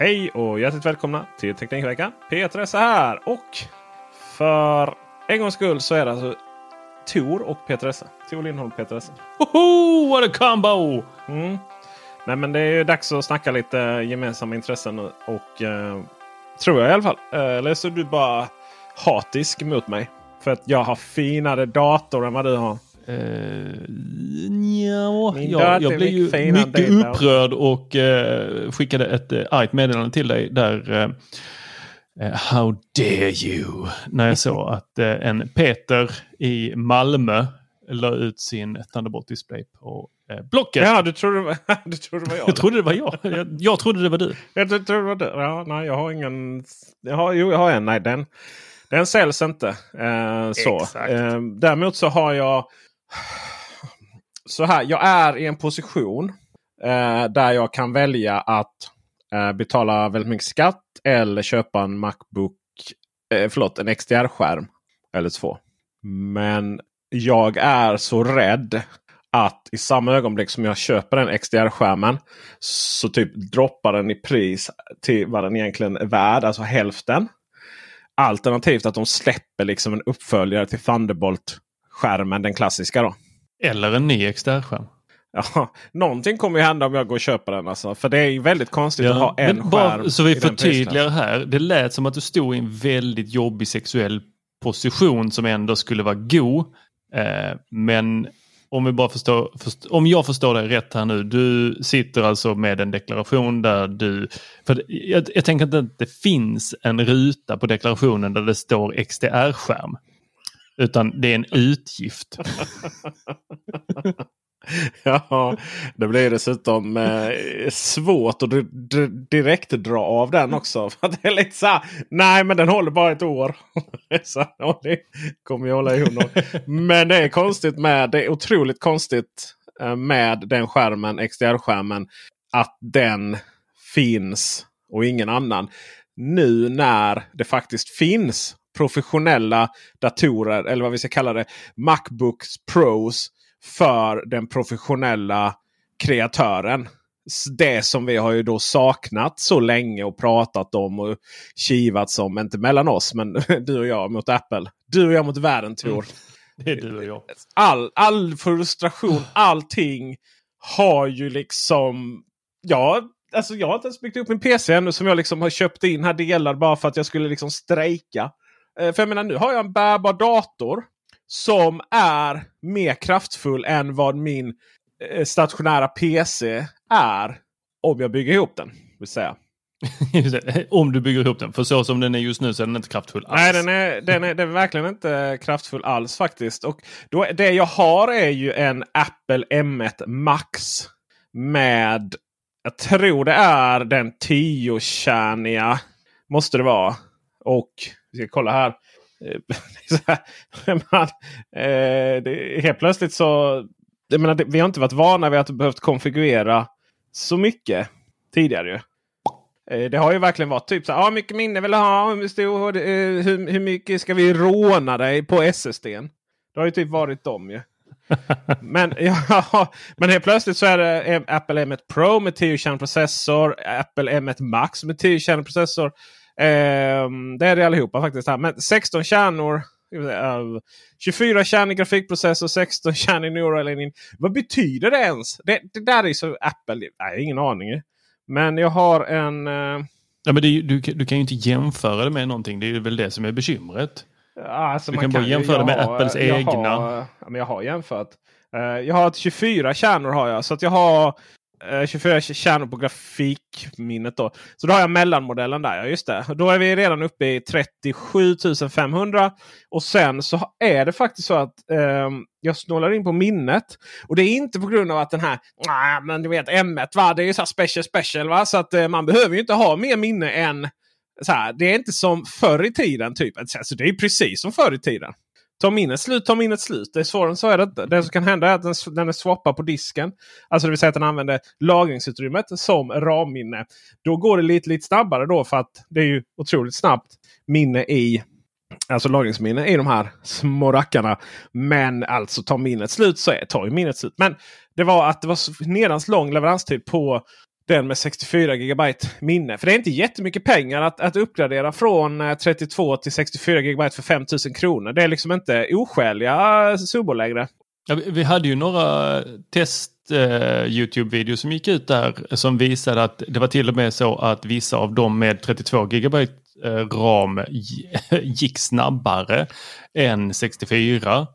Hej och hjärtligt välkomna till Teknikveckan. Peter Esse här och för en gångs skull så är det alltså Tor och Peter Esse. Tor Lindholm och Peter Esse. Woho! What a combo! Mm. Nej, men det är ju dags att snacka lite gemensamma intressen och eh, tror jag i alla fall. Eh, eller så är du bara hatisk mot mig. För att jag har finare dator än vad du har. Uh, ja, Min jag, jag blev ju mycket upprörd och eh, skickade ett uh, argt meddelande till dig där uh, uh, How dare you? När jag såg att uh, en Peter i Malmö la ut sin Thunderbolt-display på uh, Blocket. Ja, du trodde, du trodde det var jag. Jag trodde det var jag. jag. Jag trodde det var du. Jag trodde det var du. Ja, nej, jag har ingen. Jag har, jo, jag har en. Nej, den, den säljs inte. Eh, så. Eh, däremot så har jag. Så här, jag är i en position eh, där jag kan välja att eh, betala väldigt mycket skatt eller köpa en Macbook. Eh, förlåt, en XDR-skärm. Eller två. Men jag är så rädd att i samma ögonblick som jag köper den XDR-skärmen så typ droppar den i pris till vad den egentligen är värd. Alltså hälften. Alternativt att de släpper liksom en uppföljare till Thunderbolt. Thunderbolt-skärmen. Den klassiska då. Eller en ny XDR-skärm. Ja, någonting kommer ju hända om jag går och köper den. Alltså. För det är ju väldigt konstigt att ha en skärm. bara, så vi förtydligar här. Det lät som att du stod i en väldigt jobbig sexuell position som ändå skulle vara god. Eh, men om, vi bara förstår, först, om jag förstår dig rätt här nu. Du sitter alltså med en deklaration där du... För jag, jag tänker inte att det finns en ruta på deklarationen där det står XDR-skärm. Utan det är en utgift. Ja, det blir dessutom eh, svårt att direkt dra av den också. För det är lite så här, nej men den håller bara ett år. så, ja, det kommer jag hålla i hundra. Men det är konstigt med, det är otroligt konstigt eh, med den skärmen, XDR-skärmen. Att den finns och ingen annan. Nu när det faktiskt finns professionella datorer, eller vad vi ska kalla det, Macbooks Pros för den professionella kreatören. Det som vi har ju då saknat så länge och pratat om och kivats om. Inte mellan oss men du och jag mot Apple. Du och jag mot världen Tor. Det är du och jag. All, all frustration, allting har ju liksom... Ja, alltså jag har inte ens byggt upp min PC ännu som jag liksom har köpt in här delar bara för att jag skulle liksom strejka. Eh, För jag menar nu har jag en bärbar dator som är mer kraftfull än vad min eh, stationära PC är. Om jag bygger ihop den. Vill säga. Om du bygger ihop den. För så som den är just nu så är den inte kraftfull alls. Nej, den är, den, är, den är verkligen inte kraftfull alls faktiskt. Och då, det jag har är ju en Apple M1 Max. Med, jag tror det är den 10-kärniga. Måste det vara. Och vi ska kolla här. Eh, man, eh, det, helt plötsligt så... Jag menar, det, vi har inte varit vana vid att behövt konfigurera så mycket tidigare. ju. Eh, Det har ju verkligen varit typ så här. Ah, mycket minne vill du ha? Hur, stor, eh, hur, hur mycket ska vi råna dig på SSDn? Det har ju typ varit dem ju. men, ja, men helt plötsligt så är det eh, Apple M1 Pro med 10-kärnig processor. Apple M1 Max med 10-kärnig processor. Ehm, det är det allihopa faktiskt. här. Men 16 kärnor Uh, 24 kärn i grafikprocessor, 16 kärn i neural engine. Vad betyder det ens? Det, det där är så Apple. Nej, ingen aning. Men jag har en... Uh... Ja, men det, du, du kan ju inte jämföra det med någonting. Det är väl det som är bekymret. Alltså, du kan, bara jämföra det med har, Apples jag egna. Har, ja, men jag har jämfört. Uh, jag har 24 kärnor har jag. Så att jag har Eh, 24 kärnor på grafikminnet. Då. Så då har jag mellanmodellen där. Ja, just det. Då är vi redan uppe i 37 500. Och sen så är det faktiskt så att eh, jag snålar in på minnet. Och det är inte på grund av att den här, nah, men du vet M1 va, det är ju så special special. Va? Så att eh, man behöver ju inte ha mer minne än så här, det är inte som förr i tiden. typ. Alltså, det är precis som förr i tiden. Tar minnet slut, tar minnet slut. Det är svårare än så är det inte. Det som kan hända är att den, den är swappad på disken. Alltså det vill säga att den använder lagringsutrymmet som RAM-minne. Då går det lite, lite snabbare då för att det är ju otroligt snabbt minne i Alltså lagringsminne i de här små rackarna. Men alltså tar minnet slut så är, tar ju minnet slut. Men det var att det var nedans lång leveranstid på den med 64 GB minne. För det är inte jättemycket pengar att, att uppgradera från 32 eh, till 64 GB för 5000 kronor. Det är liksom inte oskäliga summor längre. Ja, vi hade ju några test uh, Youtube-videos som gick ut där som visade att det var till och med så att vissa av dem med 32 GB uh, ram gick snabbare än 64.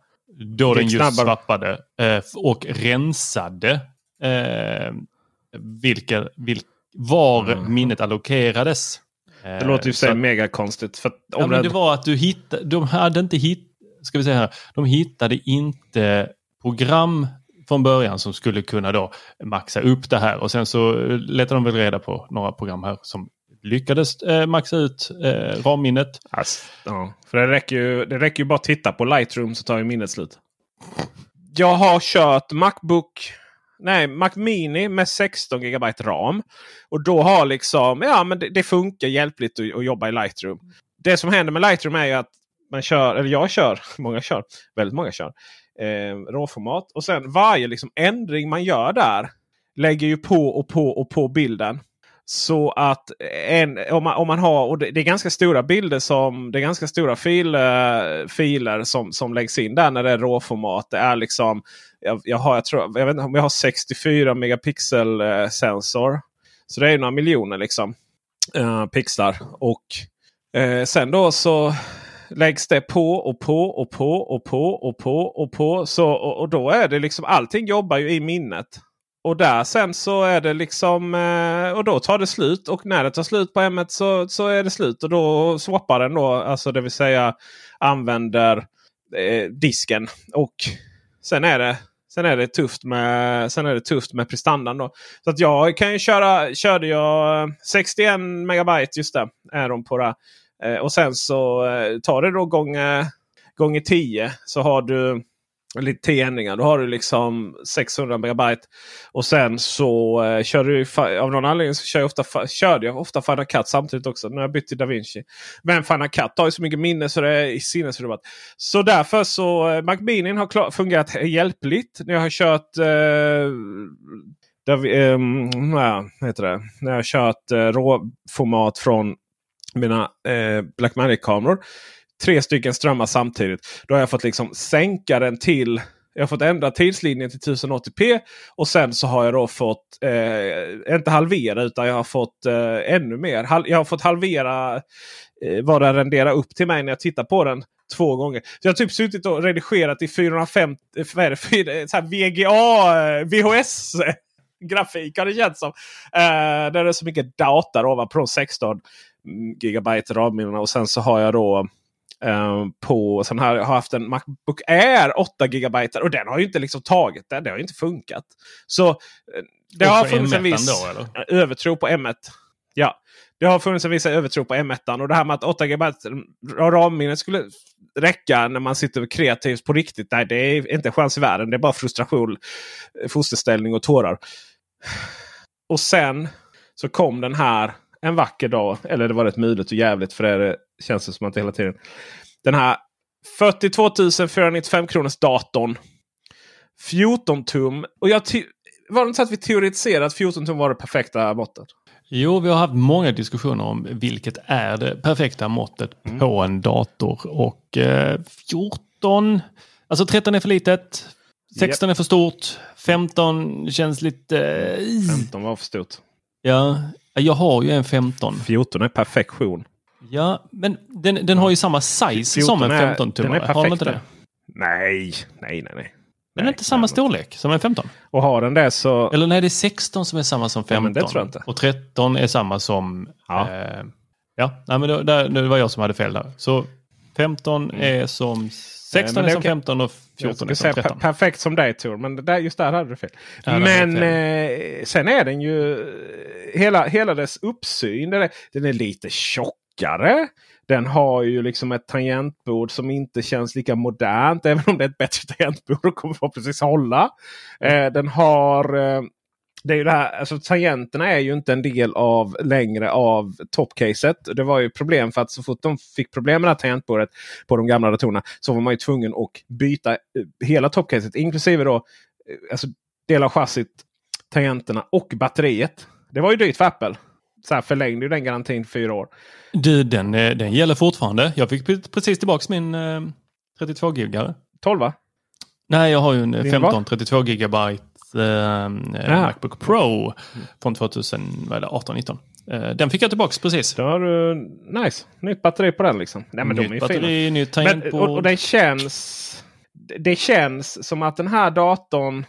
Då gick den just snabbare. swappade uh, och rensade vilka, vil, var mm. minnet allokerades. Det låter ju så mega konstigt. För ja, men det var att du hittade, de hade inte hitt, ska vi säga här, de hittade inte program från början som skulle kunna då maxa upp det här och sen så letade de väl reda på några program här som lyckades eh, maxa ut eh, RAM-minnet. Alltså, ja, för det räcker, ju, det räcker ju bara att titta på Lightroom så tar ju minnet slut. Jag har kört Macbook nej, Mac Mini med 16 GB ram. Och då har liksom, ja men det, det funkar hjälpligt att, att, jobba i Lightroom. Det som händer med Lightroom är ju att man kör, eller jag kör, många kör, väldigt många kör, eh, råformat. Och sen varje liksom ändring man gör där lägger ju på och på och på bilden. Så att en, om, man, om man har, och det, det, är ganska stora bilder som, det är ganska stora fil, uh, filer som, som läggs in där när det är råformat. Det är liksom, jag, jag, har, jag, tror, jag vet inte om jag har 64 megapixel uh, sensor. Så det är några miljoner liksom uh, pixlar. Och sen då så läggs det på och på och på och på och på och på. Så, och, och då är det liksom allting jobbar ju i minnet. Och där sen så är det liksom eh, och då tar det slut. Och när det tar slut på M1 så, så är det slut. Och då swappar den då. Alltså det vill säga använder eh, disken. Och sen är det Sen är det tufft med, sen är det tufft med prestandan. Då. Så att jag kan ju köra, körde jag 61 megabyte just det. Är de på det. Eh, och sen så eh, tar det då gånger, gånger 10 så har du eller 10 ändringar. Då har du liksom 600 megabyte. Och sen så eh, kör du av någon anledning så kör jag ofta, körde jag ofta Final Cut samtidigt också. När jag bytte till DaVinci. Men Final Cut har ju så mycket minne så det är sinnesrubbat. Så därför så eh, Macminin har klar, fungerat hjälpligt. När jag har kört eh, där vi, eh, ja, heter det? När jag har kört eh, råformat från mina eh, Blackmagic-kameror tre stycken strömmar samtidigt. Då har jag fått liksom sänka den till jag har fått ändra tidslinjen till 1080p. Och sen så har jag då fått, eh, inte halvera utan jag har fått eh, ännu mer. Hal jag har fått halvera eh, vad den renderar upp till mig när jag tittar på den två gånger. Så jag har typ suttit och redigerat i 450 eh, vad är det, 4, eh, så VGA, eh, VHS eh, grafik har det känts som. Eh, där det är så mycket data ovanpå de 16 gigabyte ramminnena. Och sen så har jag då Uh, på sån här, jag har haft en Macbook Air 8 GB och den har ju inte liksom tagit det. Det har inte funkat. Så uh, det har funnits en viss då, övertro på M1. Ja, det har funnits en viss övertro på M1. Och det här med att 8 GB RAM-minne skulle räcka när man sitter kreativt på riktigt. Nej, det är inte en chans i världen. Det är bara frustration, fosterställning och tårar. Och sen så kom den här en vacker dag. Eller det var rätt mulet och jävligt för det känns det som att det hela tiden. Den här 42 495 kronors datorn. 14 tum. Och jag var det inte så att vi teoretiserade att 14 tum var det perfekta måttet? Jo, vi har haft många diskussioner om vilket är det perfekta måttet Mm. på en dator. Och eh, 14, alltså 13 är för litet, 16 är för stort, 15 känns lite... eh, 15 var för stort. Ja, jag har ju en 15. 14 är perfektion. Ja, men den, den har ju samma size som en 15 den är perfekt. inte det? Nej, nej, nej. nej. Den är inte samma storlek som en 15. Och har den det så... Eller nej, det är 16 som är samma som 15. Ja, det tror jag inte. Och 13 är samma som... Ja. Eh, ja, nej, men det, det var jag som hade fel där. Så 15 är som... 16 men är som okej. 15 och Jag 14 är som säga per 13. perfekt som dig Tor, men det där, just där hade du fel. Ja, men eh, sen är den ju... eh, Hela, hela dess uppsyn, den är, den är lite tjockare. Den har ju liksom ett tangentbord som inte känns lika modernt. Även om det är ett bättre tangentbord och kommer förhoppningsvis hålla. Eh, den har... Eh, det är ju det här, alltså tangenterna är ju inte en del av längre av toppcaset. Det var ju problem för att så fort de fick problem med det här tangentbordet på de gamla datorerna så var man ju tvungen att byta eh, hela toppcaset. Inklusive då eh, alltså del av chassit, tangenterna och batteriet. Det var ju dyrt för Apple. Så här förlängde ju den garantin fyra år. Du, den, eh, den gäller fortfarande. Jag fick pre- precis tillbaks min eh, 32 gigare. 12 va? Nej, jag har ju en Din 15 32 gigabyte eh, Ja. Macbook Pro från 2018-19. Eh, den fick jag tillbaks precis. Då har du nice. Nytt batteri på den liksom. Nej, men de är nytt batteri, fina. nytt Men, tangentbord. och, och det känns... Det känns som att den här datorn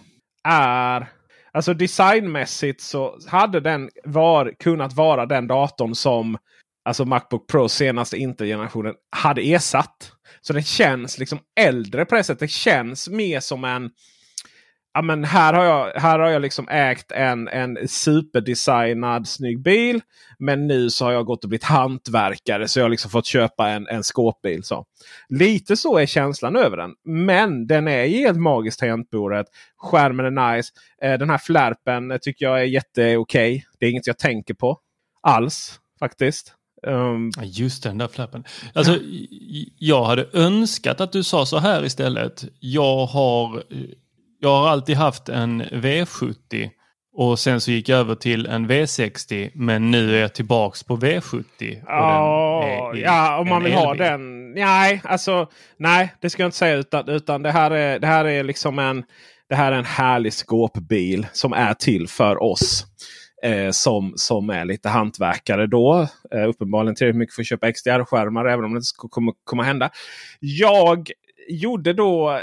är... Alltså designmässigt så hade den var, kunnat vara den datorn som alltså Macbook Pro senaste Intel-generationen hade ersatt. Så den känns liksom äldre på det sättet. Det känns mer som en... Ja, men här har jag, här har jag liksom ägt en, en superdesignad snygg bil. Men nu så har jag gått och blivit hantverkare så jag har liksom fått köpa en, en skåpbil. Så. Lite så är känslan över den. Men den är helt magiskt tangentbordet. Skärmen är nice. Eh, den här flärpen eh, tycker jag är jätteokej. Det är inget jag tänker på alls faktiskt. Um, Just den där flappen. Alltså, jag hade önskat att du sa så här istället. Jag har, jag har alltid haft en V70 och sen så gick jag över till en V60 men nu är jag tillbaks på V70. och den Ja, om man vill ha den. Nej, alltså nej, det ska jag inte säga. Utan, utan det, här är, det här är liksom en, det här är en härlig skåpbil som är till för oss. Eh, som, som är lite hantverkare då. Eh, uppenbarligen tillräckligt mycket för att köpa XDR-skärmar även om det inte ska komma, komma hända. Jag gjorde då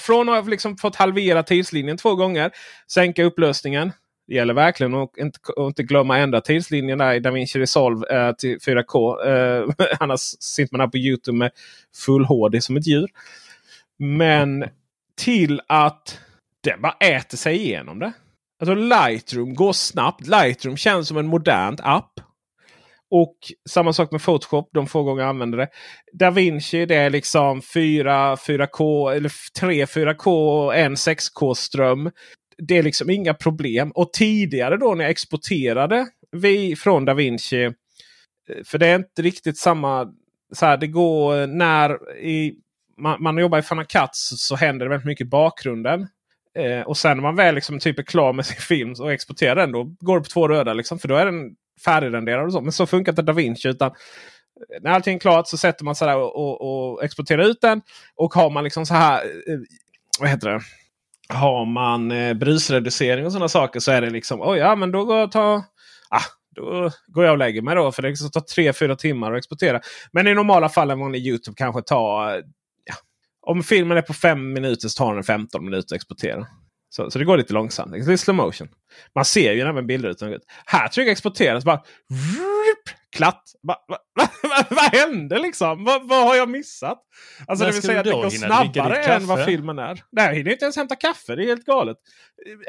från att ha liksom fått halvera tidslinjen två gånger. Sänka upplösningen. Det gäller verkligen att inte, att inte glömma ändra tidslinjen där i DaVinci Resolve eh, till 4K. Eh, annars sitter man här på Youtube med full HD som ett djur. Men till att den bara äter sig igenom det. Alltså Lightroom går snabbt. Lightroom känns som en modern app. Och samma sak med Photoshop. De få gånger jag använder det. DaVinci det är liksom 4, 4K eller 3 4K och en 6K ström. Det är liksom inga problem. Och tidigare då när jag exporterade vi från DaVinci. Vinci. För det är inte riktigt samma. Så här, det går när i, man, man jobbar i Final Cut så, så händer det väldigt mycket i bakgrunden. Eh, och sen när man väl liksom typ är klar med sin film och exporterar den. Då går det på två röda. Liksom, för då är den färdigrenderad. Och så. Men så funkar inte DaVinci. Utan när allting är klart så sätter man sig där och, och, och exporterar ut den. Och har man liksom så här. Eh, vad heter det? Har man eh, brusreducering och sådana saker så är det liksom. Oj, ja men då går jag och tar, ah, då går jag och lägger mig då. För det liksom tar 3-4 timmar att exportera. Men i normala fall en vanlig Youtube kanske tar. Ja, om filmen är på 5 minuter så tar den 15 minuter att exportera. Så, så det går lite långsamt. Det är slow motion. Man ser ju även bilder ut. Här trycker jag exportera. Så bara, vrrt, klatt. Ba, va, va, va, vad hände liksom? Vad, vad har jag missat? Alltså När det vill säga att det går snabbare än vad filmen är. Nej, jag hinner inte ens hämta kaffe. Det är helt galet.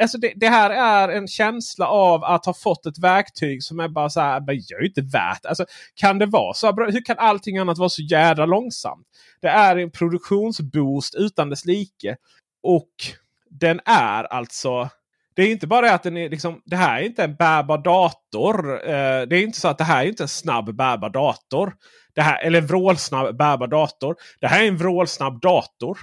Alltså det, det här är en känsla av att ha fått ett verktyg som är bara så här. Men jag är ju inte värt. Alltså, kan det vara så? Hur kan allting annat vara så jädra långsamt? Det är en produktionsboost utan dess like. Och den är alltså det är inte bara det att den är liksom, det här är inte en bärbar dator. Eh, det är inte så att det här är inte en snabb bärbar dator. Det här, eller en vrålsnabb bärbar dator. Det här är en vrålsnabb dator.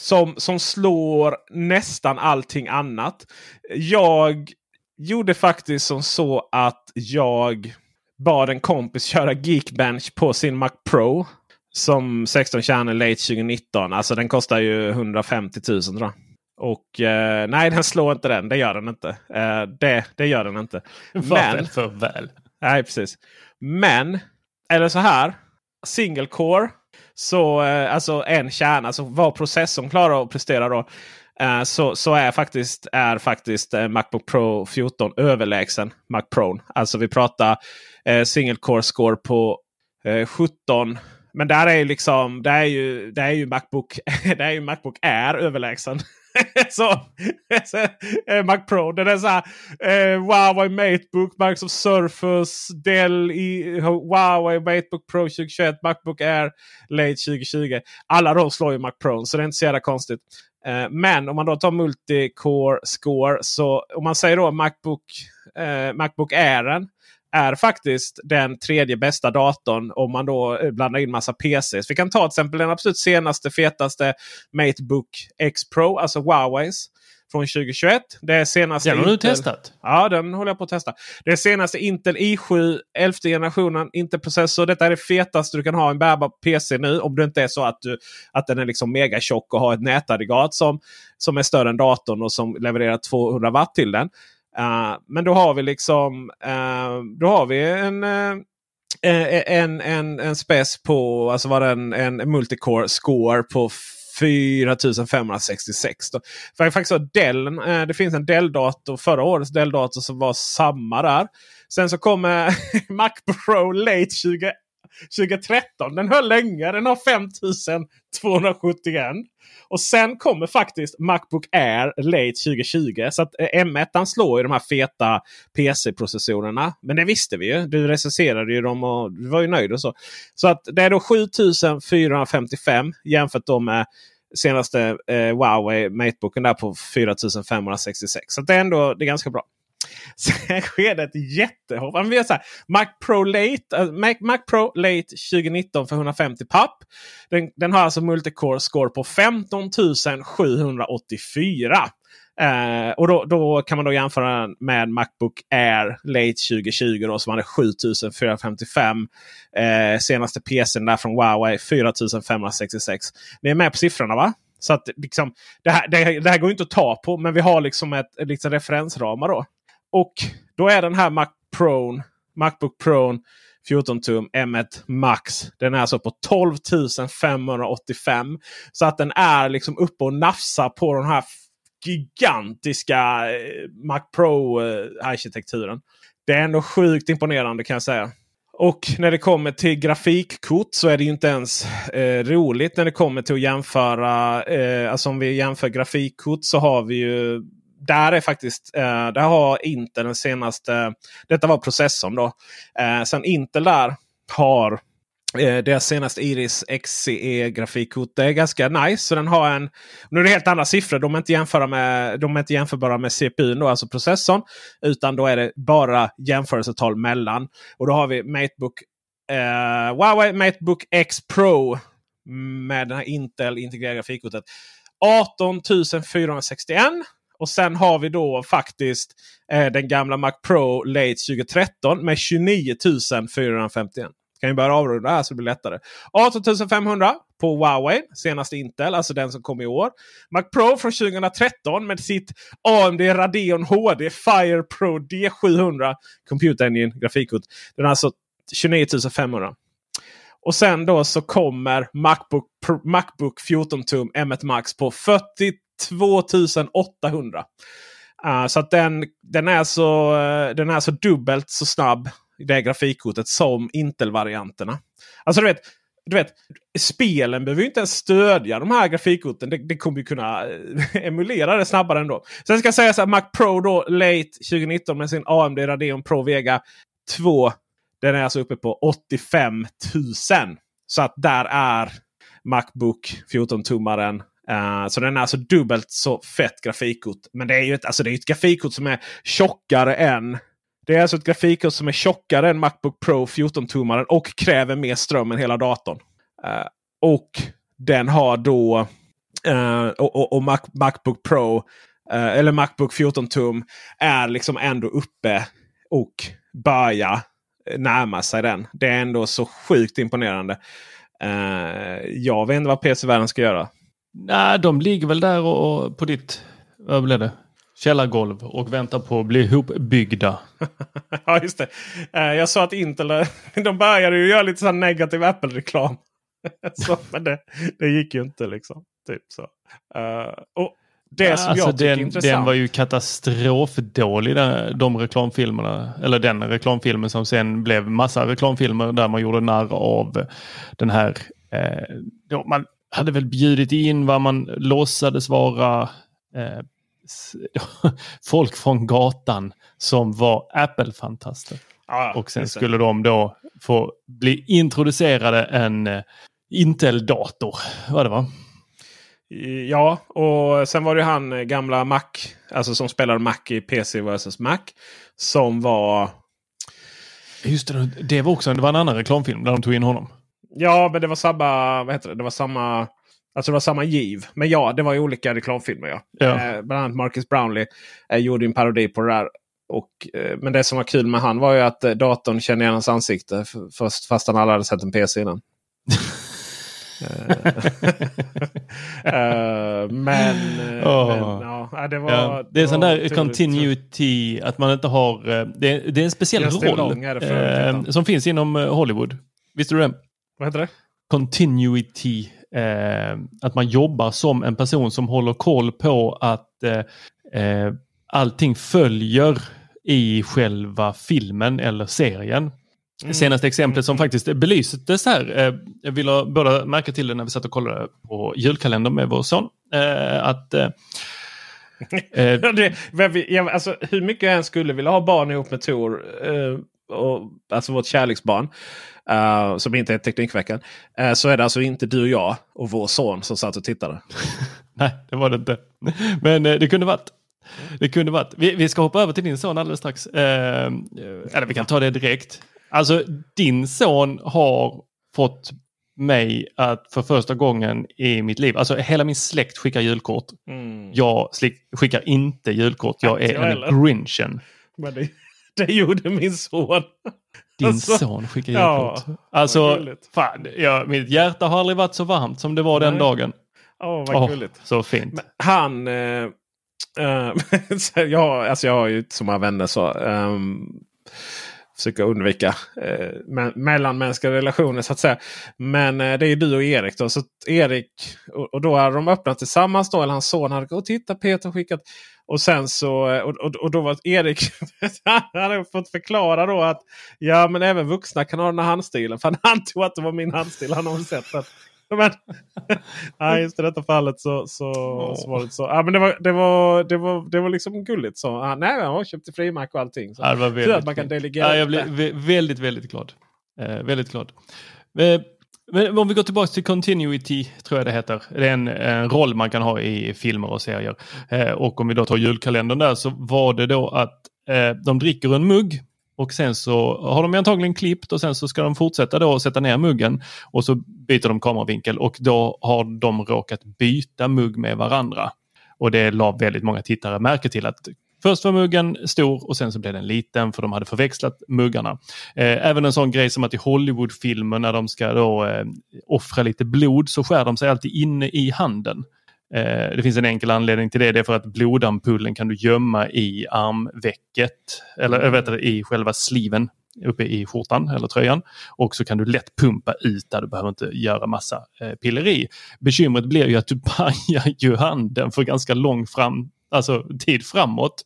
Som, som slår nästan allting annat. Jag gjorde faktiskt som så att jag bad en kompis köra Geekbench på sin Mac Pro. Som 16 kärnor late 2019. Alltså den kostar ju 150 000 tror jag. Och eh, nej, den slår inte den. Det gör den inte. Eh, det, det gör den inte. Men, för väl. Nej, precis. Men, eller så här. Single core. Så eh, alltså en kärna, alltså vad processorn klarar att prestera då. Eh, så, så är faktiskt, är faktiskt eh, Macbook Pro 14 överlägsen Mac Pro. Alltså vi pratar eh, single core score på 17 men där är liksom, det är ju, det är ju Macbook, det är ju Macbook Air överlägsen. så, så eh, Mac Pro. Den är så här. Eh, Huawei Matebook, Microsoft Surface, Dell, i, Huawei Matebook Pro 2021, Macbook Air Late 2020. Alla de slår ju Mac Pro så det är inte så jävla konstigt. Eh, men om man då tar multicore score så om man säger då Macbook, eh, Macbook Airen är faktiskt den tredje bästa datorn om man då eh, blandar in massa PCs. Vi kan ta till exempel den absolut senaste fetaste Matebook X Pro, alltså Huaweis. Från 2021. Det är senaste den har Intel... du testat? Ja, den håller jag på att testa. Det är senaste Intel i7 11 generationen Intel-processor. Detta är det fetaste du kan ha i en bärbar PC nu. Om det inte är så att, du, att den är liksom mega tjock och har ett nätaggregat som, som är större än datorn och som levererar 200 watt till den. Eh, men då har vi liksom uh, då har vi en, uh, en, en, en spec på alltså var en, en multicore score på 4566. Då. För faktiskt Dell, det finns en Dell-dator, förra årets Dell-dator som var samma där. Sen så kommer Mac Pro Late 20, 2013. Den höll länge. Den har 5271. Och sen kommer faktiskt Macbook Air Late 2020. Så att eh, M1 slår ju de här feta PC-processorerna. Men det visste vi ju. Du recenserade ju dem och du var ju nöjd och så. Så att det är då 7455 jämfört då med senaste eh, Huawei Matebooken där på 4566. Så det är ändå det är ganska bra. Sen sker det ett jättehopp. Vi så här, Mac Pro Late, äh, Mac, Mac, Pro Late 2019 för 150 papp. Den, den har alltså multicore score på 15 784. Eh, och då, då, kan man då jämföra med Macbook Air Late 2020 då, som hade 7455. Eh, senaste PCn där från Huawei 4566. Ni är med på siffrorna va? Så att liksom, det, här, det, det här går inte att ta på men vi har liksom ett liksom referensramar då. Och då är den här Mac Pro, Macbook Pro 14 tum M1 Max. Den är alltså på 12 585. Så att den är liksom uppe och nafsar på den här gigantiska eh, Mac Pro-arkitekturen. Det är ändå sjukt imponerande kan jag säga. Och när det kommer till grafikkort så är det inte ens eh, roligt när det kommer till att jämföra. Eh, alltså om vi jämför grafikkort så har vi ju där är faktiskt, eh, där har Intel den senaste, detta var processorn då. Eh, sen Intel där har eh, deras senaste Iris XCE grafikkort. Det är ganska nice. Så den har en, nu är det helt andra siffror. De är inte, jämföra med, de är inte jämförbara med CPU, då, alltså processorn. Utan då är det bara jämförelsetal mellan. Och då har vi Matebook eh, Huawei Matebook X Pro med den här Intel integrerade grafikkortet. 18 461. Och sen har vi då faktiskt eh, den gamla Mac Pro Late 2013 med 29 451. Kan ju börja avrunda här så det blir lättare. 18 500 på Huawei, senaste Intel, alltså den som kom i år. Mac Pro från 2013 med sitt AMD Radeon HD Fire Pro D700 Computer Engine grafikkort. Den är alltså 29 500. Och sen då så kommer Macbook, Macbook 14 tum M1 Max på 40 2800. Uh, eh, så att den, den, är så, uh, den är så dubbelt så snabb, det grafikkortet, som Intel-varianterna. Alltså du vet, du vet, spelen behöver inte ens stödja de här grafikkorten. Det, det kommer ju kunna eh, emulera det snabbare ändå. Sen ska jag säga så Mac Pro då Late 2019 med sin AMD Radeon Pro Vega 2. Den är alltså uppe på 85 000. Så att där är Macbook 14-tummaren Uh, så den är alltså dubbelt så fett grafikkort. Men det är ju ett, alltså det är ett grafikkort som är tjockare än det är alltså ett grafikkort som är tjockare än Macbook Pro 14-tummaren och kräver mer ström än hela datorn. Uh, och den har då uh, och, och, och Mac, Macbook Pro uh, eller Macbook 14 tum är liksom ändå uppe och börjar närma sig den. Det är ändå så sjukt imponerande. Uh, jag vet inte vad PC-världen ska göra. Nej, de ligger väl där och, och på ditt vad blev det? källargolv och väntar på att bli ihopbyggda. ja, just det. Uh, jag sa att Intel de började ju göra lite så negativ Apple-reklam. men det, det gick ju inte liksom. Typ så. Uh, och det som alltså jag tycker den, är intressant. Den var ju katastrofdålig de reklamfilmerna. Eller den reklamfilmen som sen blev massa reklamfilmer där man gjorde narr av den här. Eh, man hade väl bjudit in vad man låtsades vara eh, folk från gatan som var Apple-fantaster. Ah, och sen skulle de då få bli introducerade en eh, Intel-dator. Vad det var. Ja, och sen var det han eh, gamla Mac, alltså som spelade Mac i PC vs Mac. Som var... Just det, det var också det var en annan reklamfilm där de tog in honom. Ja, men det var samma, vad heter det, det var samma, alltså det var samma giv. Men ja, det var ju olika reklamfilmer. Ja. ja. Eh, bland annat Marcus Brownlee eh, gjorde en parodi på det där. Och, eh, men det som var kul med han var ju att eh, datorn kände igen hans ansikte. Fast, fast han aldrig hade sett en PC innan. uh, men, oh. men ja, det var... Ja, det är sån där continuity, att man inte har... Det är, det är en speciell roll eh, som finns inom Hollywood. Visste du det? Vad heter det? Continuity. Eh, att man jobbar som en person som håller koll på att eh, allting följer i själva filmen eller serien. Mm. Senaste exemplet som faktiskt belystes här, eh, jag ville båda märka till det när vi satt och kollade på julkalendern med vår son. Eh, att eh, eh det, alltså, hur mycket jag än skulle vilja ha barn ihop med Tor, eh, och, alltså vårt kärleksbarn, uh, som inte är Teknikveckan. Uh, så är det alltså inte du och jag och vår son som satt och tittade. Nej, det var det inte. Men uh, det kunde varit. Det kunde varit. Vi, vi, ska hoppa över till din son alldeles strax. eller vi kan ta det direkt. Alltså din son har fått mig att för första gången i mitt liv, alltså hela min släkt skickar julkort. Mm. Jag skickar inte julkort, jag är en grinchen. Men det, det gjorde min son. Din alltså, son skickar julkort. Ja, alltså, fan, ja, mitt hjärta har aldrig varit så varmt som det var Nej. den dagen. Åh, vad oh, gulligt. Så fint. Men han... Eh, äh, jag, alltså jag har ju inte så många vänner så. Um, försöka undvika eh, me mellanmänskliga relationer så att säga. Men eh, det är du och Erik då. Så Erik och, och då hade de öppnat tillsammans då. Eller hans son hade gått och titta Peter skickat. Och sen så och, och, och då var Erik han hade fått förklara då att ja men även vuxna kan ha den här handstilen. För han antog att det var min handstil. Han har sett att men, nej, just i detta fallet så, så, oh. så var det så. Ja, men det, var, det, var, det, var, det var liksom gulligt. Så, ah, nej, jag köpte frimärke och allting. Så, ja, det var väldigt, att man kan delegera. Ja, jag blev väldigt, väldigt glad. Eh, väldigt glad. Eh, men om vi går tillbaka till continuity, tror jag det heter. Det är en, en roll man kan ha i filmer och serier. Eh, och om vi då tar julkalendern där så var det då att eh, de dricker en mugg och sen så har de antagligen klippt och sen så ska de fortsätta då sätta ner muggen och så byter de kameravinkel och då har de råkat byta mugg med varandra. Och det la väldigt många tittare märke till att Först var muggen stor och sen så blev den liten för de hade förväxlat muggarna. Eh, även en sån grej som att i Hollywoodfilmer när de ska då eh, offra lite blod så skär de sig alltid inne i handen. Eh, det finns en enkel anledning till det. Det är för att blodampullen kan du gömma i armvecket eller eh, mm. vet i själva sliven uppe i skjortan eller tröjan. Och så kan du lätt pumpa ut där. Du behöver inte göra massa eh, pilleri. Bekymret blir ju att du pajar ju handen för ganska lång fram, alltså tid framåt.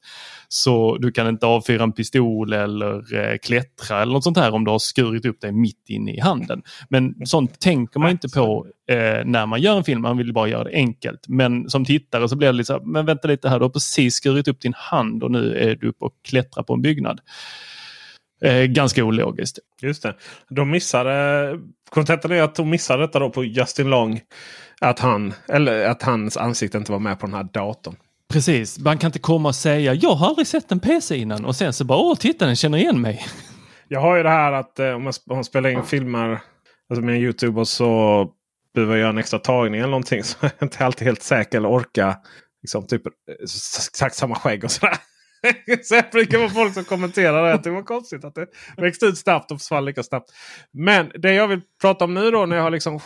Så du kan inte avfyra en pistol eller eh, klättra eller något sånt här om du har skurit upp dig mitt inne i handen. Men sånt tänker man inte på eh, när man gör en film. Man vill bara göra det enkelt. Men som tittare så blir det lite så men vänta lite här, du har precis skurit upp din hand och nu är du uppe och klättrar på en byggnad. Eh, ganska ologiskt. Just det. De missade, kontentan är att de missade detta då på Justin Long. Att, han, eller att hans ansikte inte var med på den här datorn. Precis, man kan inte komma och säga jag har aldrig sett en PC innan och sen så bara åh titta den känner igen mig. Jag har ju det här att eh, om, man, om jag spelar in filmer alltså med Youtube och så behöver jag göra en extra tagning eller någonting så jag är inte alltid helt säker eller orkar. liksom, typ eh, exakt samma skägg och sådär. så det brukar vara folk som kommenterar det. Att det var konstigt att det växte ut snabbt och försvann lika snabbt. Men det jag vill prata om nu då när jag har liksom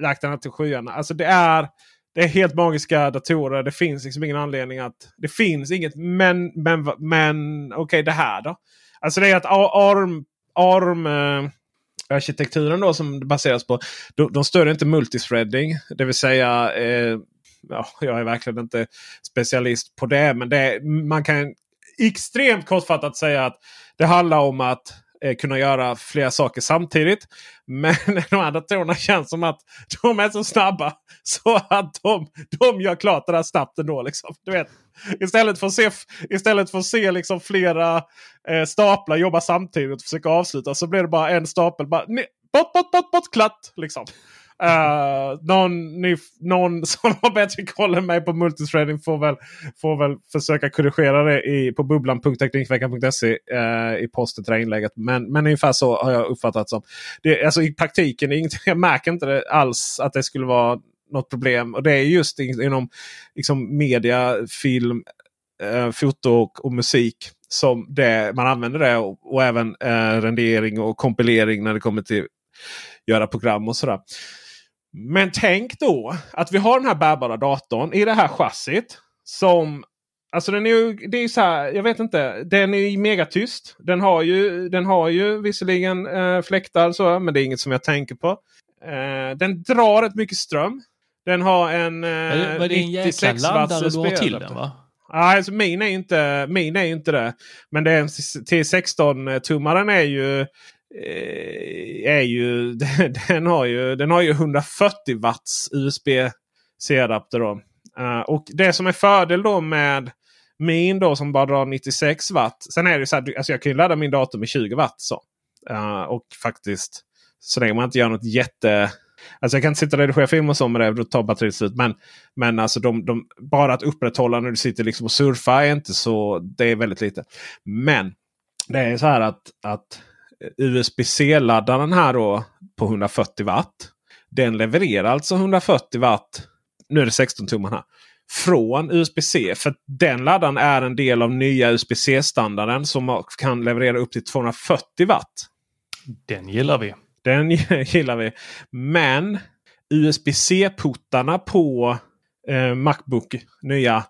lagt den här till skyarna. Alltså det är, det är helt magiska datorer. Det finns liksom ingen anledning att... Det finns inget men, men, men okej okay, det här då. Alltså det är att ARM, ARM eh, arkitekturen då som det baseras på. De, de stöder inte multithreading. Det vill säga eh, ja, jag är verkligen inte specialist på det. Men det, man kan extremt kortfattat säga att det handlar om att eh, kunna göra flera saker samtidigt. Men de här datorerna känns som att de är så snabba så att de, de gör klart det där snabbt ändå. Liksom. Du vet, istället för att se, istället för att se liksom flera eh, staplar jobba samtidigt och försöka avsluta så blir det bara en stapel. Bara, bort, bort, bort, bort, klatt! Liksom. Uh, någon, ny, någon som har bättre koll än mig på multithreading får väl, får väl försöka korrigera det i, på bubblan.teknikveckan.se uh, eh, i posten till det inlägget. Men, men ungefär så har jag uppfattat som. Det, alltså, I praktiken, inget, jag märker inte det alls att det skulle vara något problem. Och det är just inom liksom, media, film, uh, foto och, och, musik som det, man använder det. Och, och även rendering och kompilering när det kommer till göra program och sådär. Men tänk då att vi har den här bärbara datorn i det här chassit. Som Alltså den är ju, det är så här, jag vet inte. Den är ju megatyst. Den har ju, den har ju visserligen eh, fläktar så, men det är inget som jag tänker på. Eh, den drar rätt mycket ström. Den har en eh, Var det en jäkla laddare du har till den va? Nej, alltså min är inte, min är inte det. Men det är en T16-tummaren är ju Eh, är ju, den, har ju, den har ju 140 watts USB-C-adapter. Uh, och det som är fördel då med min då som bara drar 96 watt. Sen är det så här, alltså jag kan ju ladda min dator med 20 watt. Så. Uh, och faktiskt så länge man inte gör något jätte... Alltså jag kan inte sitta och redigera film och så med det. Då tar batteriet slut. Men, men alltså de, de, bara att upprätthålla när du sitter liksom och surfar är inte så... Det är väldigt lite. Men det är så här att, att USB-C-laddaren här då på 140 watt. Den levererar alltså 140 watt. Nu är det 16 tummar här. Från USB-C. För den laddaren är en del av nya USB-C-standarden som kan leverera upp till 240 watt. Den gillar vi. Den gillar vi. Men USB-C-puttarna på eh, Macbook nya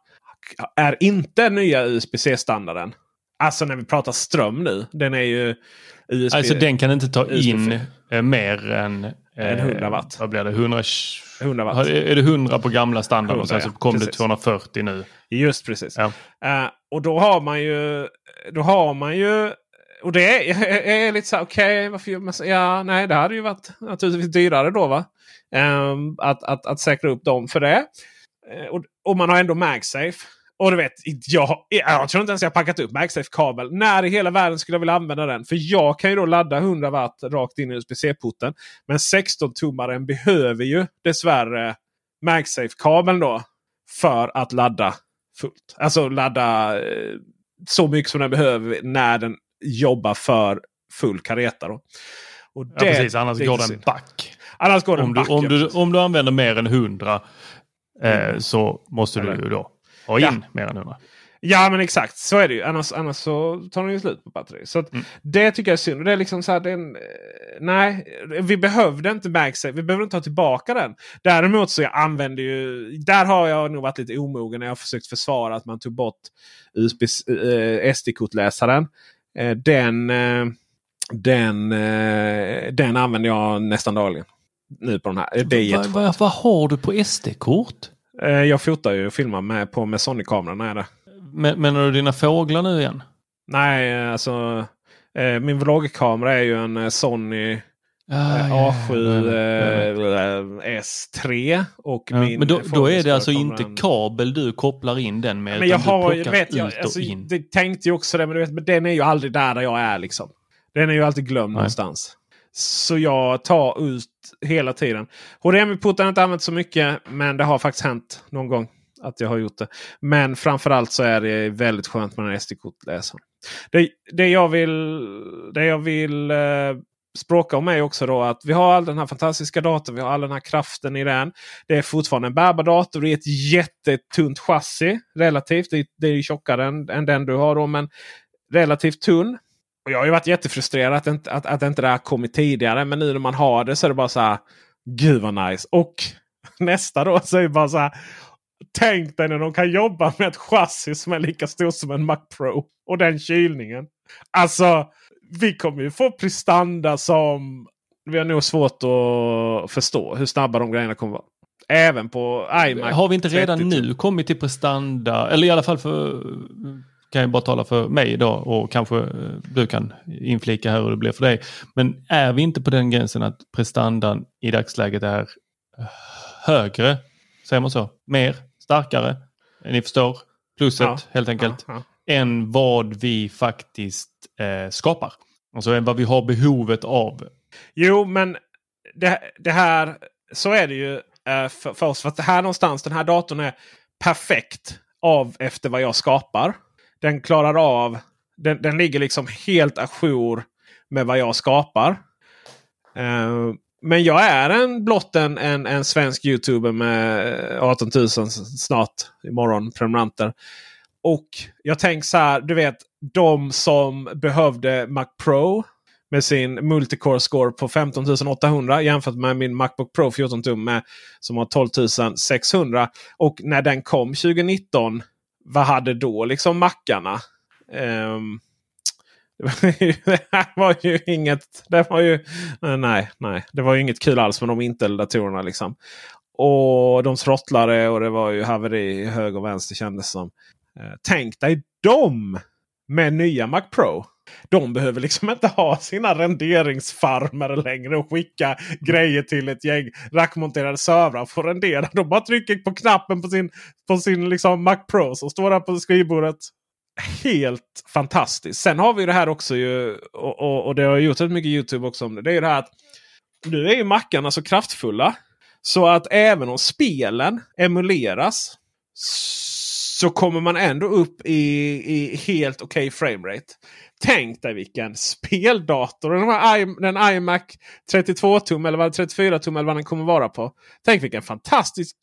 är inte nya USB-C-standarden. Alltså när vi pratar ström nu. Den är ju USB, alltså den kan inte ta in eh, mer än, än 100 watt. Vad blir det? 100, 100 watt. Är det 100 på gamla standard 100, och sen så kom precis. det 240 nu? Just precis. Ja. Uh, och då har man ju... Då har man ju... Och det är, är, är lite så okej, okay, Ja, nej, det hade ju varit naturligtvis dyrare då va? Um, att, att, att säkra upp dem för det. Uh, och, och man har ändå MagSafe. Och du vet, jag, jag tror inte ens jag packat upp MagSafe-kabel. När i hela världen skulle jag vilja använda den? För jag kan ju då ladda 100 watt rakt in i USB-C-porten. Men 16-tummaren behöver ju dessvärre MagSafe-kabeln då. För att ladda fullt. Alltså ladda eh, så mycket som den behöver när den jobbar för full kareta. Då. Och det, ja, precis, annars går den back. Annars går den om, back, du, om, du, om du använder mer än 100 eh, så måste Eller, du då ha in ja. mer än 100. Ja men exakt så är det ju. Annars, annars så tar den ju slut på batteri. Så mm. Det tycker jag är synd. Det är liksom så här, den, nej, vi behövde inte MagSafe. Vi behöver inte ta tillbaka den. Däremot så jag använder ju. Där har jag nog varit lite omogen när jag försökt försvara att man tog bort USB, eh, SD-kortläsaren. Eh, den, eh, den, eh, den använder jag nästan dagligen. Nu på den här. Det är vad, vad, vad har du på SD-kort? Eh, jag fotar ju och filmar med, på med Sony-kameran. Men, menar du dina fåglar nu igen? Nej, alltså eh, min vloggkamera är ju en eh, Sony ah, A7 ja, S3. Och min men då, då är det alltså inte kabel du kopplar in den med? Men jag har, vet, jag, alltså, in. Det tänkte ju också det, men, du vet, men den är ju aldrig där, där jag är. liksom. Den är ju alltid glömd Nej. någonstans. Så jag tar ut hela tiden. HDMI-porten har jag inte använt så mycket. Men det har faktiskt hänt någon gång att jag har gjort det. Men framförallt så är det väldigt skönt med den SD-kortläsaren. Det, det jag vill, det jag vill eh, språka om är också då att vi har all den här fantastiska datorn. Vi har all den här kraften i den. Det är fortfarande en bärbar dator. Det är ett jättetunt chassi relativt. Det, det är tjockare än, än den du har då. Men relativt tunn. Och jag har ju varit jättefrustrerad att, inte, att, att inte det här kommit tidigare. Men nu när man har det så är det bara så här. Gud vad nice. Och nästa då så är det bara så här. Tänk dig när de kan jobba med ett chassi som är lika stort som en Mac Pro. Och den kylningen. Alltså, vi kommer ju få prestanda som vi har nog svårt att förstå hur snabba de grejerna kommer vara. Även på iMac. Har vi inte redan nu kommit till prestanda, eller i alla fall för kan jag bara tala för mig idag och kanske eh, du kan inflika här hur det blir för dig. Men är vi inte på den gränsen att prestandan i dagsläget är högre, säger man så, mer, starkare, ni förstår, plusset ja. helt enkelt, ja, ja. än vad vi faktiskt eh, skapar. Alltså än vad vi har behovet av. Jo, men det, det här, så är det ju eh, för, för oss. För att det här någonstans, den här datorn är perfekt av efter vad jag skapar. Den klarar av, den, den ligger liksom helt ajour med vad jag skapar. Eh, men jag är en blott en, en, en svensk youtuber med eh, 18 000 snart imorgon prenumeranter. Och jag tänker så här, du vet de som behövde Mac Pro med sin multicore score på 15 800 jämfört med min Macbook Pro 14 tum med, som har 12 600. Och när den kom 2019, vad hade då liksom mackarna? Um, det var ju inget. Det var ju, eh, nej, nej, det var ju inget kul alls med de Intel-datorerna. Liksom. Och de throttlade och det var ju haveri höger och vänster kändes som. Eh, tänk dig dem med nya Mac Pro. De behöver liksom inte ha sina renderingsfarmer längre och skicka grejer till ett gäng rackmonterade servrar för att rendera. De bara trycker på knappen på sin, på sin liksom Mac Pro som står där på skrivbordet. Helt fantastiskt. Sen har vi det här också ju och, och, och det har gjort rätt mycket Youtube också om det. Det är ju det här att nu är ju mackarna så kraftfulla. Så att även om spelen emuleras så kommer man ändå upp i, i helt okej okay framerate. Tänk dig vilken speldator den, här, den iMac 32 tum eller 34 tum eller vad den kommer vara på. Tänk vilken fantastisk,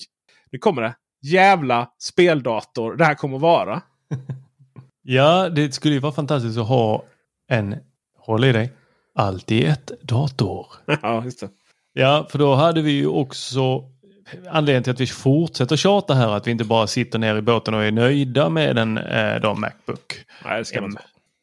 nu kommer det, jävla speldator det här kommer vara. ja, det skulle ju vara fantastiskt att ha en, håll i dig, alltid ett dator. ja, just det. Ja, för då hade vi ju också anledningen till att vi fortsätter tjata här att vi inte bara sitter ner i båten och är nöjda med en eh, Macbook. Nej, det ska man inte.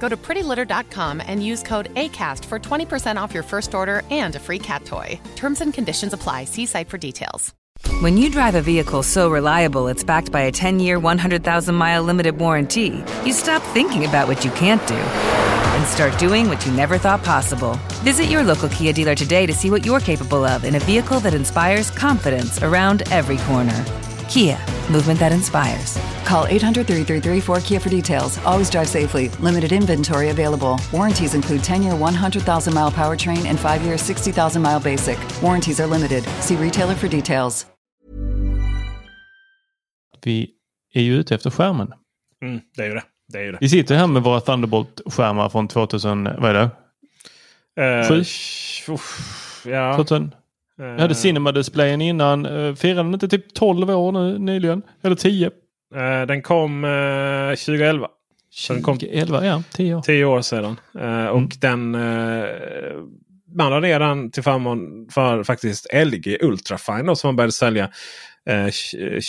Go to prettylitter.com and use code ACAST for 20% off your first order and a free cat toy. Terms and conditions apply. See site for details. When you drive a vehicle so reliable it's backed by a 10 year, 100,000 mile limited warranty, you stop thinking about what you can't do and start doing what you never thought possible. Visit your local Kia dealer today to see what you're capable of in a vehicle that inspires confidence around every corner. Kia, movement that inspires. Call 800 333 4KIA for details. Always drive safely. Limited inventory available. Warranties include 10 year 100,000 mile powertrain and 5 year 60,000 mile basic. Warranties are limited. See retailer for details. Vi är ju ute efter skärmen. Mm, det är ju det. det, är ju det. Vi sitter här med våra Thunderbolt-skärmar från 2000, vad är det? Uh, Sju? Uff, ja. 2000. Jag hade Cinema-displayen innan. Uh, firade den inte typ 12 år nu nyligen? Eller 10? Uh, den kom uh, 2011. 2011, ja. 10 år. 10 år sedan. Och mm. den... man la ner den till förmån för faktiskt LG Ultrafine då, som man började sälja eh,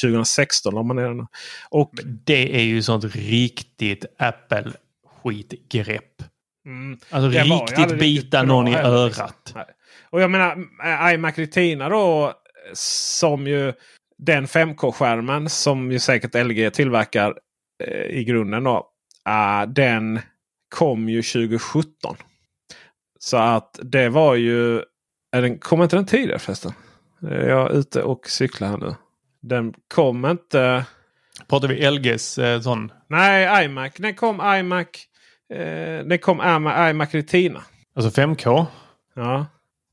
2016. La man ner den. Och, Det är ju sånt riktigt Apple-skitgrepp. mm, Alltså det riktigt bita bra någon i liksom. örat. Och jag menar eh, iMac Retina då. Som ju den 5K-skärmen som ju säkert LG tillverkar eh, i grunden. då. eh, den kom ju 2017. Så att det var ju... Är den, kommer inte den tidigare förresten? Är jag ute och cyklar här nu? Den kom inte... Pratar vi LGs eh, sån? Nej, iMac. Den kom iMac. Eh, den kom iMac Retina. Alltså 5K? Ja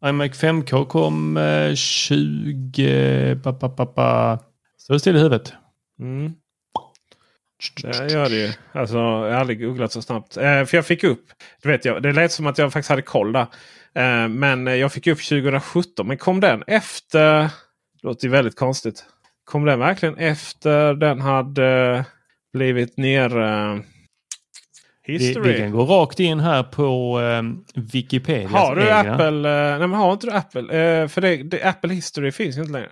iMac 5K kom eh, 20... Pa, pa, pa, pa. Står det still i huvudet? Mm. Det gör det ju. Alltså, jag har aldrig googlat så snabbt. Eh, för jag fick upp. det vet, jag, det lät som att jag faktiskt hade koll där. Eh, men eh, jag fick upp 2017. Men kom den efter? Det låter ju väldigt konstigt. Kom den verkligen efter den hade eh, blivit ner... Eh, Eh, Vi, history? vi kan gå rakt in här på eh, Wikipedia. Har du Apple? Eh, nej men har inte du Apple? Eh, för det, det, Apple History finns ju inte längre.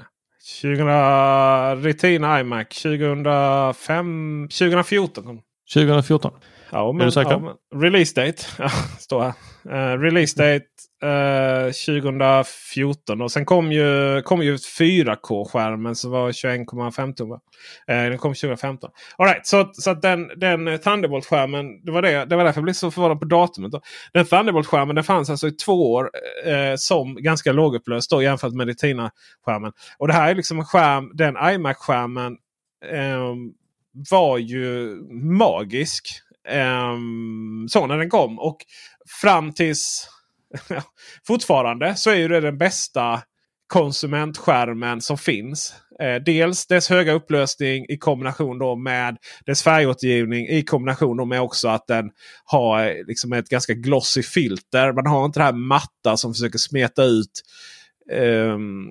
2000 Retina iMac 2005, 2014 kom. 2014. Ja, men, du säker? ja, men, release date. Står här. Eh, release date eh, 2014. Och sen kom ju, kom ju 4K-skärmen som var 21,5 tum. Eh, den kom 2015. All right, så så att den, den Thunderbolt-skärmen. Det var, det, det var därför jag blev så förvånad på datumet. Då. Den Thunderbolt-skärmen den fanns alltså i två år eh, som ganska lågupplöst då, jämfört med Retina-skärmen. Och det här är liksom en skärm. Den iMac-skärmen eh, var ju magisk. Um, så när den kom. Och fram tills fortfarande så är ju det den bästa konsumentskärmen som finns. Eh, dels dess höga upplösning i kombination då med dess färgåtergivning i kombination då med också att den har eh, liksom ett ganska glossy filter. Man har inte det här matta som försöker smeta ut Ehm,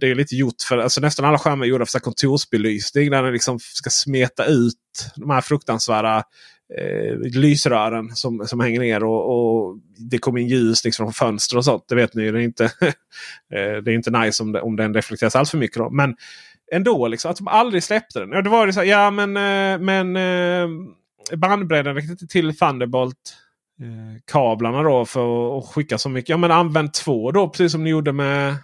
det är lite gjort för alltså nästan alla skärmar är gjorda för kontorsbelysning. Där den liksom ska smeta ut de här fruktansvärda eh, lysrören som, som hänger ner. Och, och Det kommer in ljus liksom från fönster och sånt. Det vet ni ju. Det är inte, eh, det är inte nice om, det, om den reflekteras allt för mycket. Då. Men ändå, liksom, att de aldrig släppte den. Ja, det var det så här, ja men, eh, men eh, bandbredden räckte inte till Thunderbolt-kablarna. Eh, då för att skicka så mycket. Ja men använd två då precis som ni gjorde med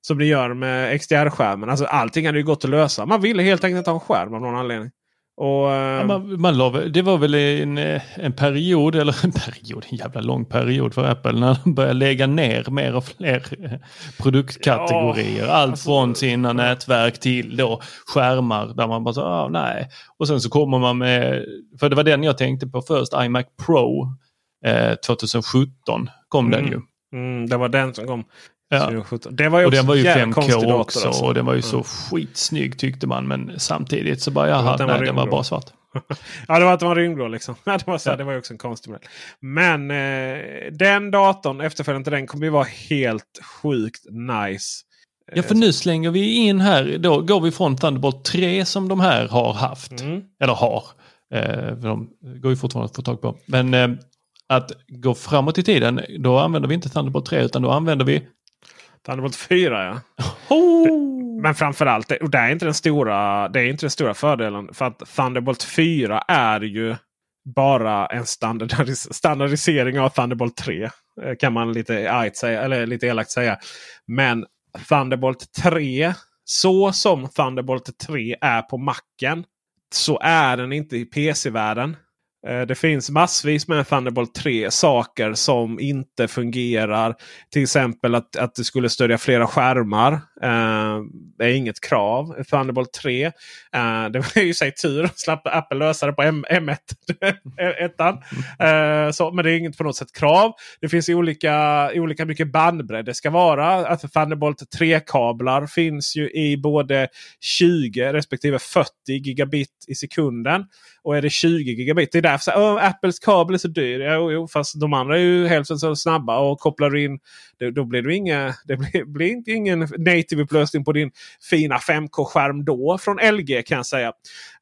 som ni gör med XDR-skärmen. Alltså allting hade ju gått att lösa. Man ville helt enkelt ha en skärm av någon anledning. Och, eh, Ja, man, man la, det var väl en, eh, en period, eller en period, en jävla lång period för Apple när de började lägga ner mer och fler eh, produktkategorier. Ja, Allt alltså, från sina nätverk till då skärmar där man bara så, ah, nej. Och sen så kommer man med, för det var den jag tänkte på först, iMac Pro eh, 2017 kom den ju. mm, det var den som kom. Ja. 2017. Det var ju Och den var ju jävla konstig 5K dator, också alltså. och den var ju så Mm. skitsnygg tyckte man. Men samtidigt så bara, jaha, den var nej den var bara svart. Ja, det var att den var rymdblå liksom. Det, var så, Ja. det var ju också en konstig modell. Men eh, den datorn, efterföljande till den, kommer ju vara helt sjukt nice. Ja, för nu slänger vi in här, då går vi från Thunderbolt 3 som de här har haft. Mm. Eller har. Eh, de går ju fortfarande att få tag på. Men eh, att gå framåt i tiden, då använder vi inte Thunderbolt 3 utan då använder vi... Thunderbolt 4 ja. Oh! Men framförallt, och det är inte den stora, det är inte den stora fördelen. För att Thunderbolt 4 är ju bara en standardis standardisering av Thunderbolt 3. eh, Kan man lite, säga, eller lite elakt säga. Men Thunderbolt 3, så som Thunderbolt 3 är på macken. Så är den inte i PC-världen. Eh, det finns massvis med Thunderbolt 3 saker som inte fungerar. Till exempel att, att det skulle stödja flera skärmar. Eh, det är inget krav. Thunderbolt 3. Eh, det var ju i sig tur att slapp Apple lösa det på M M1. ettan. Eh, så, men det är inget på något sätt krav. Det finns olika, olika mycket bandbredd det ska vara. Alltså Thunderbolt 3-kablar finns ju i både 20 respektive 40 gigabit i sekunden. Och är det 20 gigabit. Det är därför så, Apples kabel är så dyr. Jo, jo, fast de andra är ju hälften så snabba. Och kopplar du in. Då, blir det, inga, det blir, blir ingen native TV-upplösning på din fina 5K-skärm då. Från LG kan jag säga.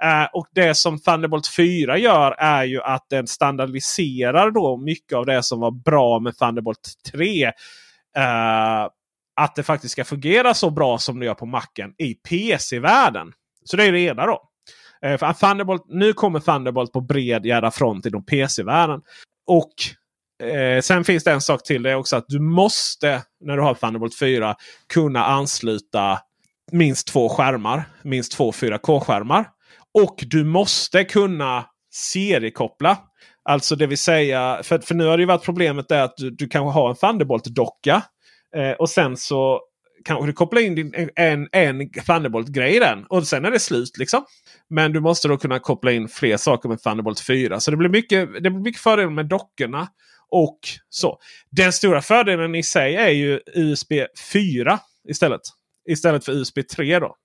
Eh, och det som Thunderbolt 4 gör är ju att den standardiserar då mycket av det som var bra med Thunderbolt 3. eh, att det faktiskt ska fungera så bra som det gör på Macen i PC-världen. Så det är det ena då. Eh, Thunderbolt, nu kommer Thunderbolt på bred jävla front inom PC-världen. Och eh, sen finns det en sak till. Det är också att du måste, när du har Thunderbolt 4, kunna ansluta minst två skärmar. Minst två 4K-skärmar. Och du måste kunna seriekoppla. Alltså det vill säga, för, för nu har det ju varit problemet är att du, du kanske har en Thunderbolt-docka. Eh, och sen så kanske du kopplar in din, en, en Thunderbolt-grej i den. Och sen är det slut liksom. Men du måste då kunna koppla in fler saker med Thunderbolt 4. Så det blir mycket, det blir mycket fördelar med dockorna. Och så. Den stora fördelen i sig är ju USB 4 istället. Istället för USB 3 då.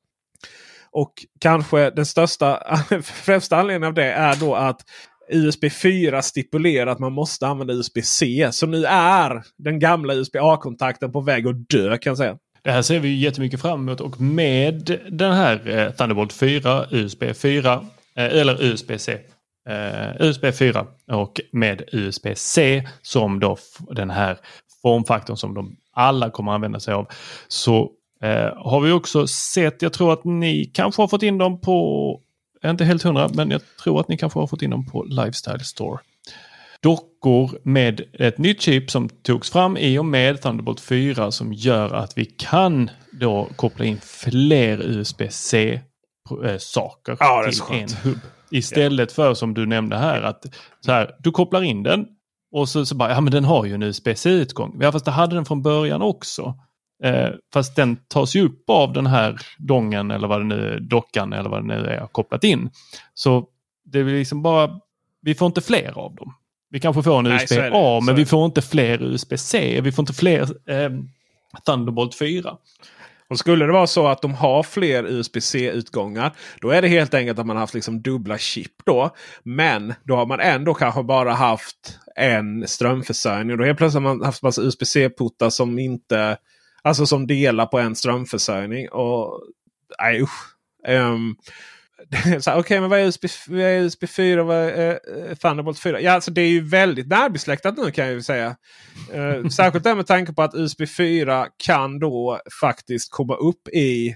Och kanske den största, främsta anledningen av det är då att USB 4 stipulerar att man måste använda USB-C. Så nu är den gamla USB-A-kontakten på väg att dö kan jag säga. Det här ser vi jättemycket fram emot och med den här eh, Thunderbolt 4, USB 4 eller USB-C. Eh, USB 4 och med USB-C som då den här formfaktorn som de alla kommer använda sig av. Så eh, har vi också sett, jag tror att ni kanske har fått in dem på, inte helt hundra, men jag tror att ni kanske har fått in dem på Lifestyle Store dockor med ett nytt chip som togs fram i och med Thunderbolt 4 som gör att vi kan då koppla in fler USB-C eh, saker ja, till en hubb. Istället för som du nämnde här att så här, du kopplar in den och så, så bara, ja men den har ju en USB-C-utgång. Ja fast det hade den från början också. Eh, fast den tas ju upp av den här dongen eller vad det nu är, dockan eller vad det nu är kopplat in. Så det är liksom bara, vi får inte fler av dem. Vi kanske får en USB-A men vi får inte fler USB-C. Vi får inte fler eh, Thunderbolt 4. Och skulle det vara så att de har fler USB-C-utgångar. Då är det helt enkelt att man har haft liksom dubbla chip då. Men då har man ändå kanske bara haft en strömförsörjning. Då helt plötsligt har man haft massa USB-C-puttar som inte... Alltså som delar på en strömförsörjning. Och nej usch. Um, Okej, okay, men vad är USB, vad är USB 4 och vad är uh, Thunderbolt 4? Ja, alltså det är ju väldigt närbesläktat nu kan jag ju säga. Uh, särskilt där med tanke på att USB 4 kan då faktiskt komma upp i,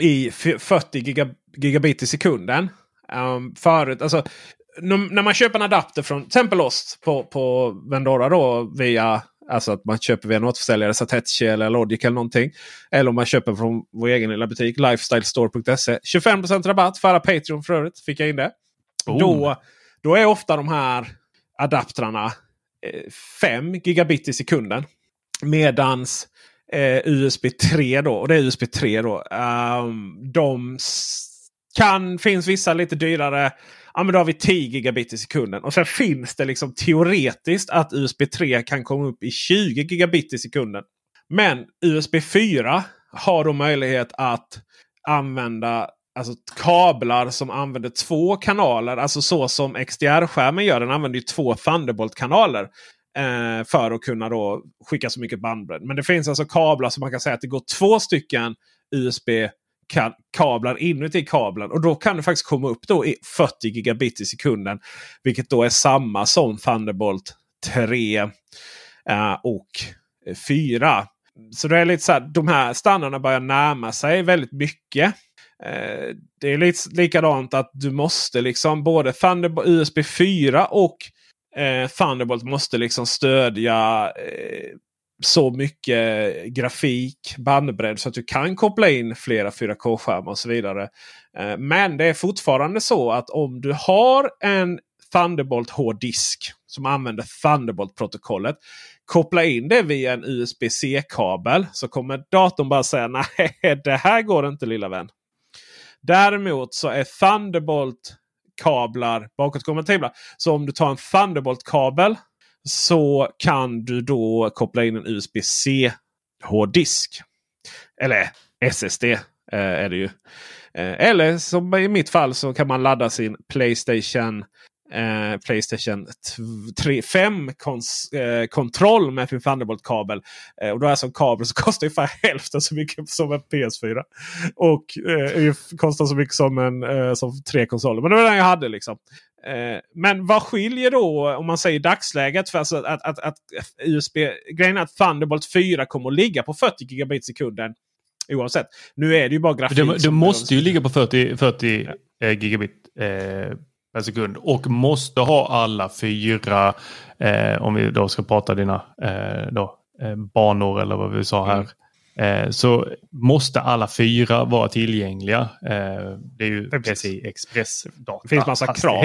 i 40 giga, gigabit i sekunden. Um, förut, alltså, när man köper en adapter från till exempel oss på, på Vendora då via Alltså att man köper via en återförsäljare, Satechi eller Logic eller någonting. Eller om man köper från vår egen lilla butik, lifestylestore.se. 25% rabatt för alla Patreon för övrigt. Fick jag in det. Oh. Då, då är ofta de här adaptrarna 5 eh, gigabit i sekunden. Medans eh, USB 3 då, och det är USB 3 då. Um, de kan, finns vissa lite dyrare ja, men då har vi 10 gigabit i sekunden. Och sen finns det liksom teoretiskt att USB 3 kan komma upp i 20 gigabit i sekunden. Men USB 4 har då möjlighet att använda alltså, kablar som använder två kanaler. Alltså så som XDR-skärmen gör. Den använder ju två Thunderbolt-kanaler. Eh, för att kunna då skicka så mycket bandbredd. Men det finns alltså kablar som man kan säga att det går två stycken USB kan kablar inuti kabeln. Och då kan det faktiskt komma upp då i 40 gigabit i sekunden. Vilket då är samma som Thunderbolt 3 eh, och 4. Så det är lite så här, de här standarderna börjar närma sig väldigt mycket. Eh, det är lite likadant att du måste liksom både Thunderbolt USB 4 och eh, Thunderbolt måste liksom stödja eh, så mycket grafik, bandbredd så att du kan koppla in flera 4K-skärmar och så vidare. Eh, men det är fortfarande så att om du har en Thunderbolt hårddisk som använder Thunderbolt-protokollet. Koppla in det via en USB-C-kabel så kommer datorn bara säga nej det här går inte lilla vän. Däremot så är Thunderbolt kablar bakåtkompatibla. Så om du tar en Thunderbolt-kabel så kan du då koppla in en USB-C hårddisk. Eller SSD eh, är det ju. Eh, eller som i mitt fall så kan man ladda sin Playstation eh, Playstation 3, 5 kons, eh, kontroll med sin Thunderbolt-kabel. Eh, och då är alltså en kabel som kostar ungefär hälften så mycket som en PS4. Och eh, kostar så mycket som, en, eh, som tre konsoler. Men det var den jag hade liksom. Eh, men vad skiljer då om man säger dagsläget? För alltså att, att, att USB, grejen är att Thunderbolt 4 kommer att ligga på 40 gigabit sekunden. Oavsett. Nu är det ju bara grafik. Det, det måste ju ligga på 40, 40 ja. gigabit eh, per sekund. Och måste ha alla fyra, eh, om vi då ska prata dina eh, då, eh, banor eller vad vi sa här. Mm. Eh, så måste alla fyra vara tillgängliga. Eh, det är ju PCI Express data. Det finns massa krav.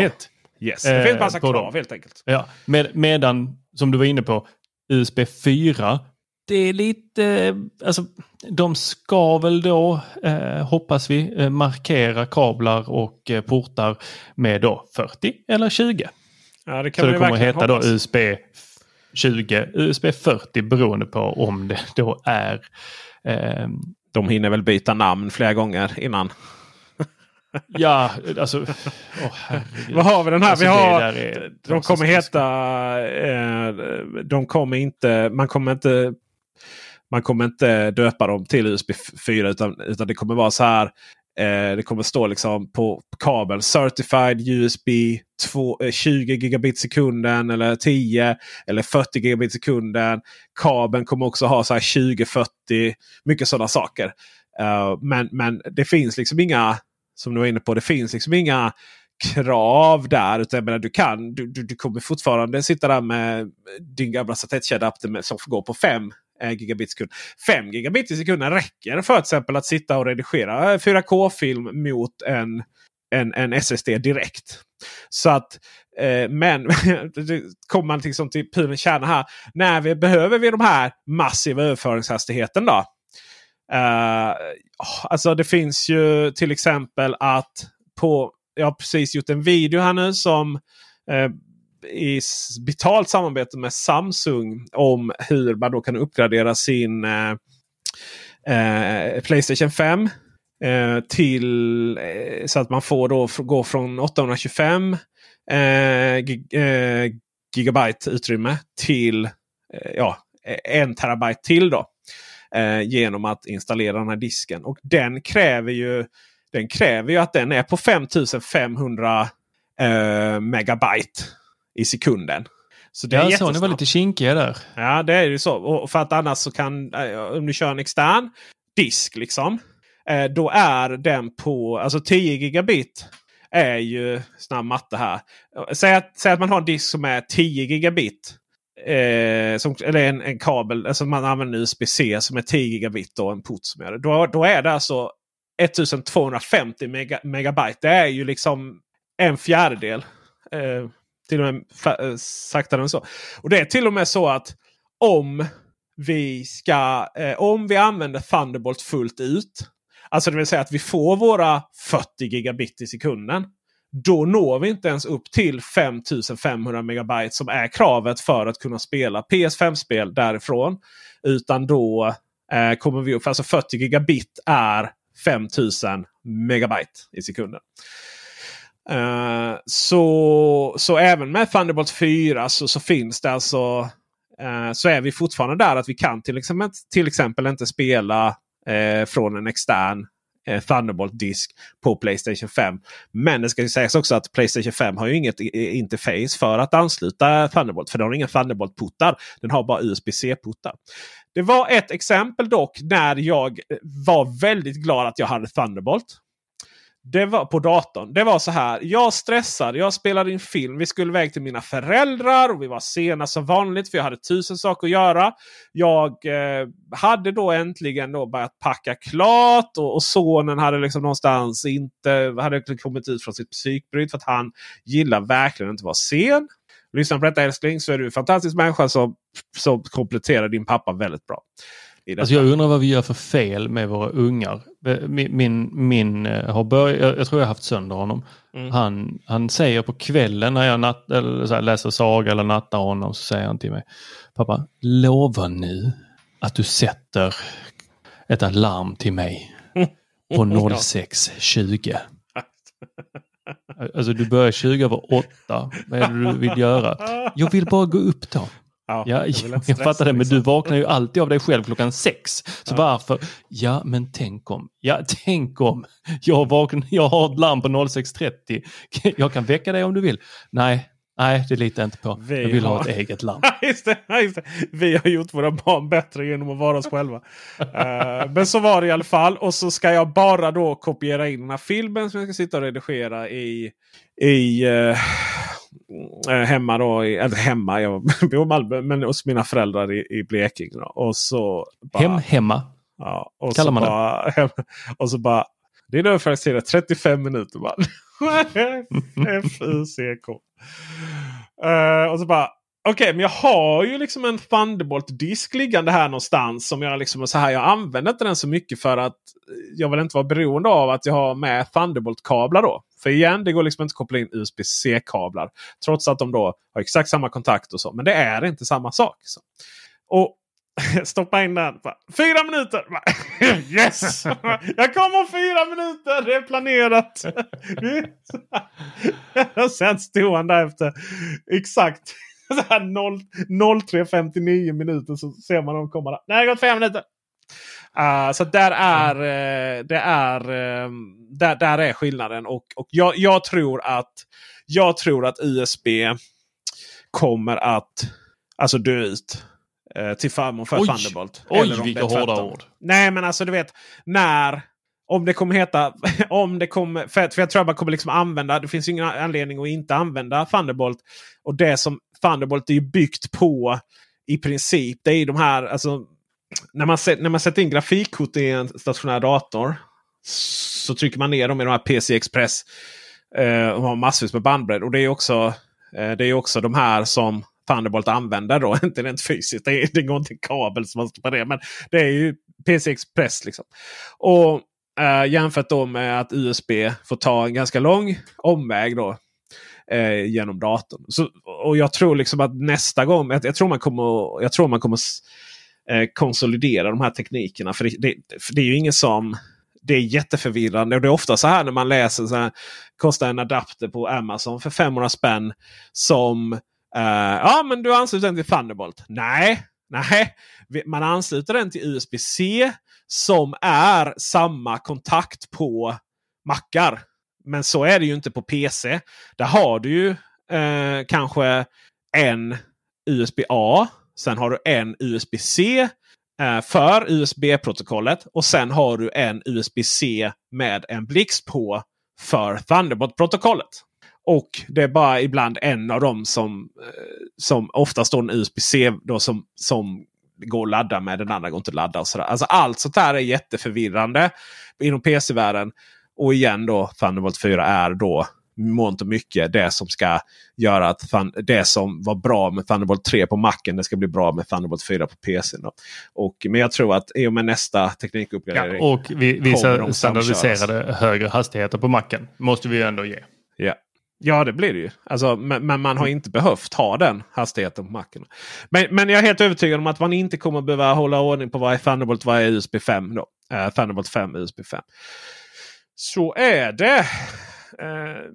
Yes. Det finns massa krav dem. helt enkelt. Ja. Med, medan, som du var inne på, USB 4 det är lite, alltså de ska väl då, eh, hoppas vi, eh, markera kablar och eh, portar med då 40 eller 20. Ja, det kan Så det kommer heta hoppas. då USB 20, USB 40 beroende på om det då är... Eh, de hinner väl byta namn flera gånger innan. ja, alltså... Oh, Vad har vi den här? Alltså, vi har, är, de kommer heta... Eh, de kommer inte... Man kommer inte man kommer inte döpa dem till USB 4 utan, utan det kommer vara så här. Eh, det kommer stå liksom på kabel Certified USB 2, eh, 20 gigabit sekunden eller 10 eller 40 gigabit sekunden. Kabeln kommer också ha så här 20-40. Mycket sådana saker. Uh, men, men det finns liksom inga, som du var inne på, det finns liksom inga krav där. Utan menar, du, kan, du, du, du kommer fortfarande sitta där med din gamla satellitkedja som går på 5 Eh, gigabit sekunden. 5 gigabit i sekunden räcker för till exempel att sitta och redigera 4K-film mot en, en, en SSD direkt. Så att, eh, men kommer man liksom till typ pudelns kärna här. När vi behöver vi de här massiva överföringshastigheten då? Uh, alltså det finns ju till exempel att på jag har precis gjort en video här nu som eh, i betalt samarbete med Samsung om hur man då kan uppgradera sin eh, eh Playstation 5. Eh, till eh, så att man får då gå från 825 eh, gig, eh, gigabyte utrymme till eh, ja, eh, en terabyte till. då Genom att installera den här disken. Och den kräver ju, den kräver ju att den är på 5500 megabyte i sekunden. Så det ja, så ni var lite kinkiga där. Ja, det är ju så. Och för att annars så kan, eh, om du kör en extern disk liksom. Eh, då är den på, alltså 10 gigabit är ju snabb matte här. Säg att, säg att man har en disk som är 10 gigabit. Eh, som, eller en, en kabel, alltså man använder USB-C som är 10 gigabit och en port som gör det. Då, då är det alltså 1250 mega, megabyte. Det är ju liksom en fjärdedel. Eh, till och med eh, saktare än så. Och det är till och med så att om vi ska eh, om vi använder Thunderbolt fullt ut. Alltså det vill säga att vi får våra 40 gigabit i sekunden. Då når vi inte ens upp till 5500 megabyte som är kravet för att kunna spela PS5-spel därifrån. Utan då eh, kommer vi upp, alltså 40 gigabit är 5000 megabyte i sekunden. Uh, så, så även med Thunderbolt 4 så, så finns det alltså uh, så är vi fortfarande där att vi kan till exempel, till exempel inte spela uh, från en extern Thunderbolt-disk på Playstation 5. Men det ska ju sägas också att Playstation 5 har ju inget interface för att ansluta Thunderbolt. För den har inga Thunderbolt-portar. Den har bara USB-C-portar. Det var ett exempel dock när jag var väldigt glad att jag hade Thunderbolt. Det var på datorn. Det var så här. Jag stressade. Jag spelade in film. Vi skulle iväg till mina föräldrar och vi var sena som vanligt. För jag hade tusen saker att göra. Jag eh, hade då äntligen då börjat packa klart. Och, och, sonen hade liksom någonstans inte hade kommit ut från sitt psykbryt. För att han gillar verkligen inte att vara sen. Lyssna på detta älskling så är du en fantastisk människa som, som kompletterar din pappa väldigt bra. Alltså jag undrar vad vi gör för fel med våra ungar. Min, min, min eh, har börjat, jag tror jag har haft sönder honom. Mm. Han, han säger på kvällen när jag natt, här, läser saga eller nattar honom så säger han till mig. Pappa, lova nu att du sätter ett alarm till mig på 06.20. Alltså du börjar 20 över 8. Vad är det du vill göra? Jag vill bara gå upp då. Ja, jag, jag, jag fattar det, men du vaknar ju alltid av dig själv klockan sex. Så ja. varför? Ja, men tänk om. Ja, tänk om. Jag, vaknar, jag har ett larm på 06.30. Jag kan väcka dig om du vill. Nej, Nej, det litar jag inte på. Vi jag vill har... ha ett eget land. just det, just det. Vi har gjort våra barn bättre genom att vara oss själva. uh, men så var det i alla fall. Och så ska jag bara då kopiera in den här filmen som jag ska sitta och redigera i, i uh, hemma då. I, eller hemma, jag bor i Malmö. Men hos mina föräldrar i, i Blekinge. Då. Och så bara, Hem hemma? Ja, och Kallar man bara, det? Hem, och så bara. Det är nu faktiskt 35 minuter man. F-U-C-K. Uh, och så bara okay, men jag har ju liksom en Thunderbolt-disk liggande här någonstans. Som jag liksom så här, jag använder inte den så mycket för att eh, jag vill inte vara beroende av att jag har med Thunderbolt-kablar då. För igen, det går liksom inte att koppla in USB-C-kablar. Trots att de då har exakt samma kontakt och så. Men det är inte samma sak. Så. Och Stoppa in den. Fyra minuter! Yes! Jag kommer om fyra minuter! Det är planerat! Och sen stod han där efter exakt 03.59 minuter så ser man dem komma. Där. Nej, det har gått fem minuter! Uh, så där är, uh, det är, uh, där, där är skillnaden. Och, och jag, jag, tror att, jag tror att USB kommer att alltså dö ut. Eh, till förmån för oj, Thunderbolt. Oj, vilka hårda ord. Nej, men alltså du vet. När... Om det kommer heta... om det kommer, för, för jag tror att man kommer liksom använda... Det finns ingen anledning att inte använda Thunderbolt. Och det som Thunderbolt är ju byggt på i princip. Det är de här... Alltså, när, man, när man sätter in grafikkort i en stationär dator. Så trycker man ner dem i de här PC Express. Eh, och har massvis med bandbredd. Och det är också, eh, det är också de här som Thunderbolt använder då. Inte rent fysiskt. Det, är, det går inte kabel som man stoppar ner. Men det är ju PC Express. Liksom. Och eh, Jämfört då med att USB får ta en ganska lång omväg då. Eh, genom datorn. Så, och jag tror liksom att nästa gång. Jag, jag tror man kommer, jag tror man kommer eh, konsolidera de här teknikerna. För det, det, för det är ju ingen som det är jätteförvirrande. Och det är ofta så här när man läser så här. Kostar en adapter på Amazon för 500 spänn. Som eh, ja, men du ansluter den till Thunderbolt. Nej, nej. Man ansluter den till USB-C som är samma kontakt på mackar. Men så är det ju inte på PC. Där har du ju eh, kanske en USB-A. Sen har du en USB-C eh, för USB-protokollet. Och sen har du en USB-C med en blixt på för Thunderbolt-protokollet. Och det är bara ibland en av dem som, eh, som oftast står en USB-C då som, som går att ladda med. Den andra går inte att ladda. Och sådär. Alltså allt sånt här är jätteförvirrande inom PC-världen. Och igen då Thunderbolt 4 är då mångt och mycket det som ska göra att det som var bra med Thunderbolt 3 på Macen det ska bli bra med Thunderbolt 4 på PC. Och, men jag tror att i och med nästa teknikuppgradering. Ja, och vi, vissa standardiserade högre hastigheter på Macen måste vi ändå ge. Ja, Ja det blir det ju. Alltså, men, men, man har mm. inte behövt ha den hastigheten på macken. Men, men jag är helt övertygad om att man inte kommer behöva hålla ordning på vad är Thunderbolt är USB 5. Då. Uh, Thunderbolt 5 USB 5. Så är det. Uh,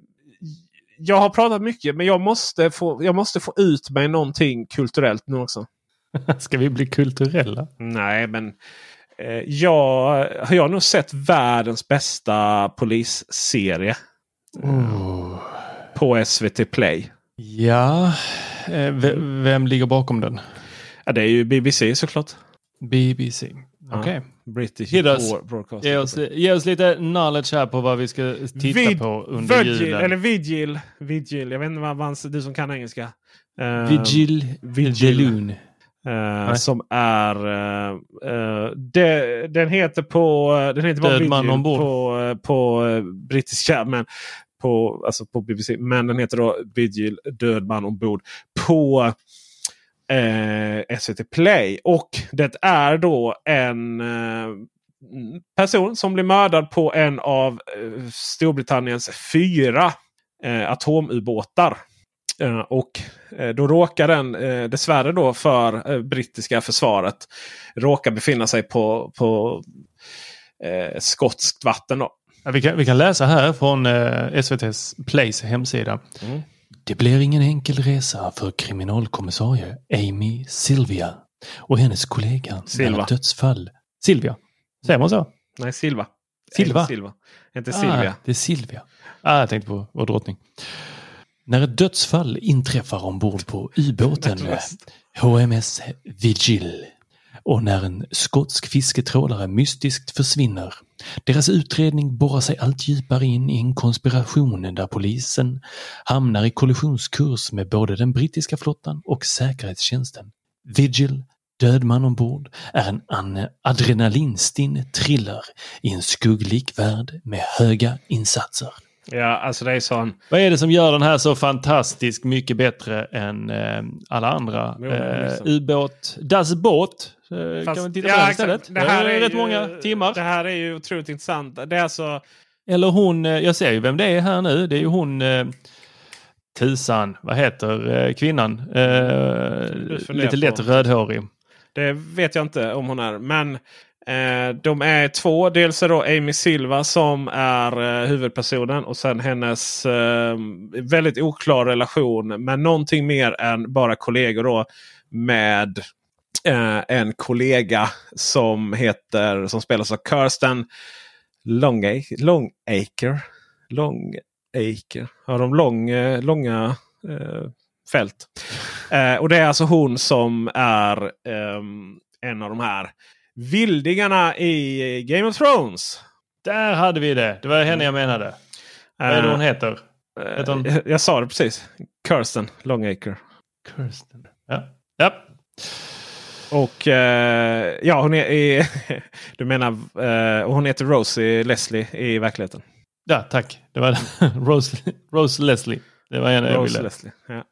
jag har pratat mycket men jag måste, få, jag måste få ut mig någonting kulturellt nu också. Ska vi bli kulturella? Nej men uh, jag, jag har nog sett världens bästa polisserie. Oh på SVT Play. Ja, eh, vem ligger bakom den? Ja, det är ju BBC såklart. BBC. Okej. Okay. British. Ge oss, ge oss lite knowledge här på vad vi ska titta Vid, på under Virgil, julen. Eller Vigil. Vigil. Jag vet inte vad man, du som kan engelska. Uh, Vigil, Vigil. Delune. Uh, som är... Uh, uh, de, den heter på... Den heter bara Vigil på, på brittiska. Men på, alltså på BBC. Men den heter då Vigil Död man ombord på eh, SVT Play. Och det är då en eh, person som blir mördad på en av eh, Storbritanniens fyra eh, atomubåtar. Uh, och uh, då råkar den uh, dessvärre då för uh, brittiska försvaret råkar befinna sig på, på skotskt vatten. Då. Vi, kan, vi kan läsa här från eh, SVTs Plays hemsida. Mm. Det blir ingen enkel resa för kriminalkommissarie Amy Silvia och hennes kollega Silva. när dödsfall. Silvia, säger man så? Nej, Silva. Silva? Amy Silva. Inte Silvia. Ah, det är Silvia. Ah, jag tänkte på vår drottning. När ett dödsfall inträffar ombord på ubåten. HMS Vigil och när en skotsk fisketrålare mystiskt försvinner. Deras utredning borrar sig allt djupare in i en konspiration där polisen hamnar i kollisionskurs med både den brittiska flottan och säkerhetstjänsten. Vigil, Död man ombord, är en adrenalinstinn thriller i en skugglik värld med höga insatser. Ja, alltså det är sån... Vad är det som gör den här så fantastiskt mycket bättre än eh, alla andra? Eh, liksom. ubåt, Das Båt. Eh, kan Fast- man titta ja, på den exakt. istället? Det här är rätt ju, många timmar. Det här är ju otroligt intressant. Det är alltså... Eller hon, eh, jag ser ju vem det är här nu. Det är ju hon eh, Tusan, vad heter eh, kvinnan? Lite lätt på- rödhårig. Det vet jag inte om hon är. Men eh, de är två. Dels är då Amy Silva som är eh, huvudpersonen. Och sen hennes eh, väldigt oklar relation med någonting mer än bara kollegor. Då, med en kollega som heter som spelas av Kirsten Longacre. Longacre. Longacre. Har de lång, eh, långa eh, fält. Eh, och det är alltså hon som är ehm, en av de här vildingarna i Game of Thrones. Där hade vi det. Det var henne jag menade. Vad är det hon heter? Heter hon? Eh, jag sa det precis. Kirsten Longacre. Kirsten. Ja. ja. Och eh, ja, hon är i, Du menar, eh, hon heter Rosie Leslie i verkligheten. Ja, tack. Det var Rose, Rose Leslie. Det var jag Rose ville. Leslie. Ja.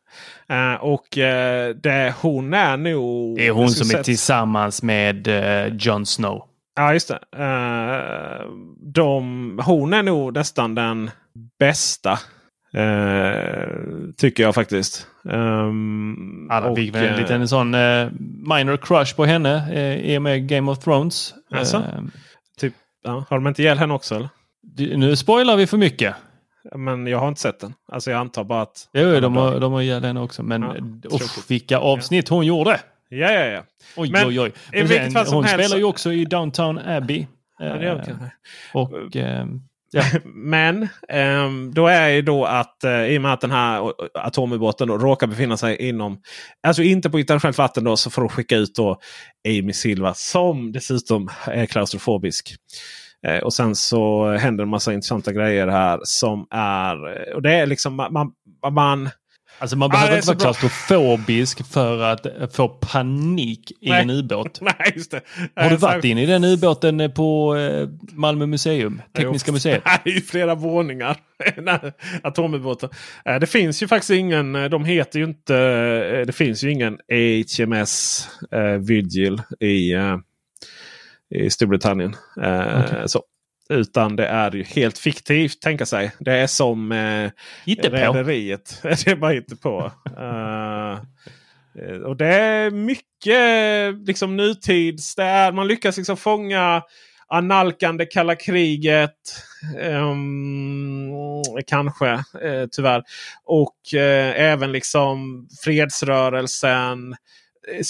Eh, och eh, det, hon är nog... Det är hon jag som skulle är tillsammans med uh, Jon Snow. Ja, just det. Eh, de, hon är nog nästan den bästa. Eh, tycker jag faktiskt. Um, Alla fick väl en liten sån eh, minor crush på henne eh, i och med Game of Thrones. Alltså? Eh, typ, ja, har de inte ihjäl henne också? Eller? det- nu spoilar vi för mycket. Men jag har inte sett den. Alltså jag antar bara att... Jo, de har, de har ihjäl henne också. Men Ja, uff, vilka avsnitt hon gjorde! Ja, ja, ja. Oj, Men oj, oj. Men sen, hon helst spelar ju så- också i Downtown Abbey. ja Eh, och ehm, ja, Men um, då är ju då att uh, i och med att den här atomubåten då råkar befinna sig inom, alltså inte på internationellt vatten då, så får de skicka ut då Amy Silva som dessutom är klaustrofobisk. Uh, och sen så händer en massa intressanta grejer här som är, och det är liksom man, man, man alltså man behöver är inte vara bra. klaustrofobisk för att eh, få panik i Nej. en ubåt. Nej, just det. Har du Eh, varit inne i den ubåten eh, på Malmö museum? Tekniska Jo, museet? Ju flera våningar. Atomubåten. Det finns ju faktiskt ingen. De heter ju inte. Det finns ju ingen HMS Vigil i, i Storbritannien. Okej. så. Utan det är ju helt fiktivt tänka sig. Det är som eh. Rederiet. det är bara inte på. Eh, och det är mycket liksom nutids. Det är, man lyckas liksom fånga analkande kalla kriget. ehm, kanske eh, tyvärr. Och eh, även liksom fredsrörelsen. eh,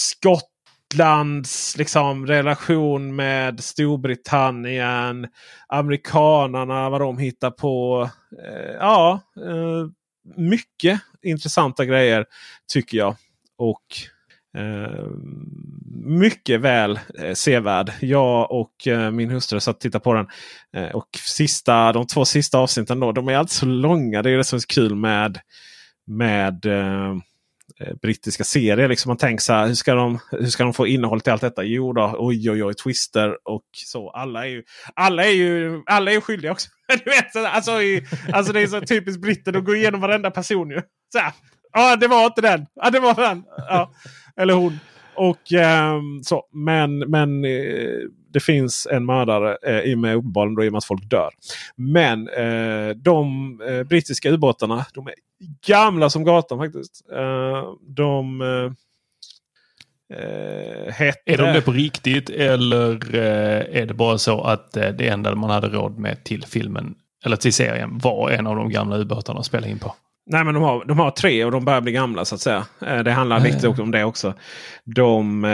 Rysslands liksom, relation med Storbritannien. Amerikanarna, vad de hittar på. Eh, ja, eh, mycket intressanta grejer tycker jag. Och eh, mycket väl eh, sevärd. Jag och eh, min hustru satt och tittade på den. Eh, och sista, de två sista avsnitten då, de är alltid så långa. Det är det som är så kul med, med eh, Eh, brittiska serier. Liksom man tänker så här, hur ska, de, hur ska de få innehåll till allt detta? Jo då, oj oj oj, twister och så. Alla är ju, alla är ju, alla är ju skyldiga också. du vet, alltså, i, alltså det är så typiskt britter, de går igenom varenda person ju. Så här, Ja, det var inte den. ah, det var den. Ja, eller hon. Och ehm, så. Men, men eh, det finns en mördare eh, i och med uppenbarligen då i och med att folk dör. Men eh, de eh, brittiska ubåtarna de är gamla som gatan faktiskt. Eh, de eh, eh, hette... Är de det på riktigt eller är det bara så att det enda man hade råd med till filmen eller till serien var en av de gamla ubåtarna att spela in på? Nej men de har, de har tre och de börjar bli gamla så att säga. Det handlar Ja, lite om det också. De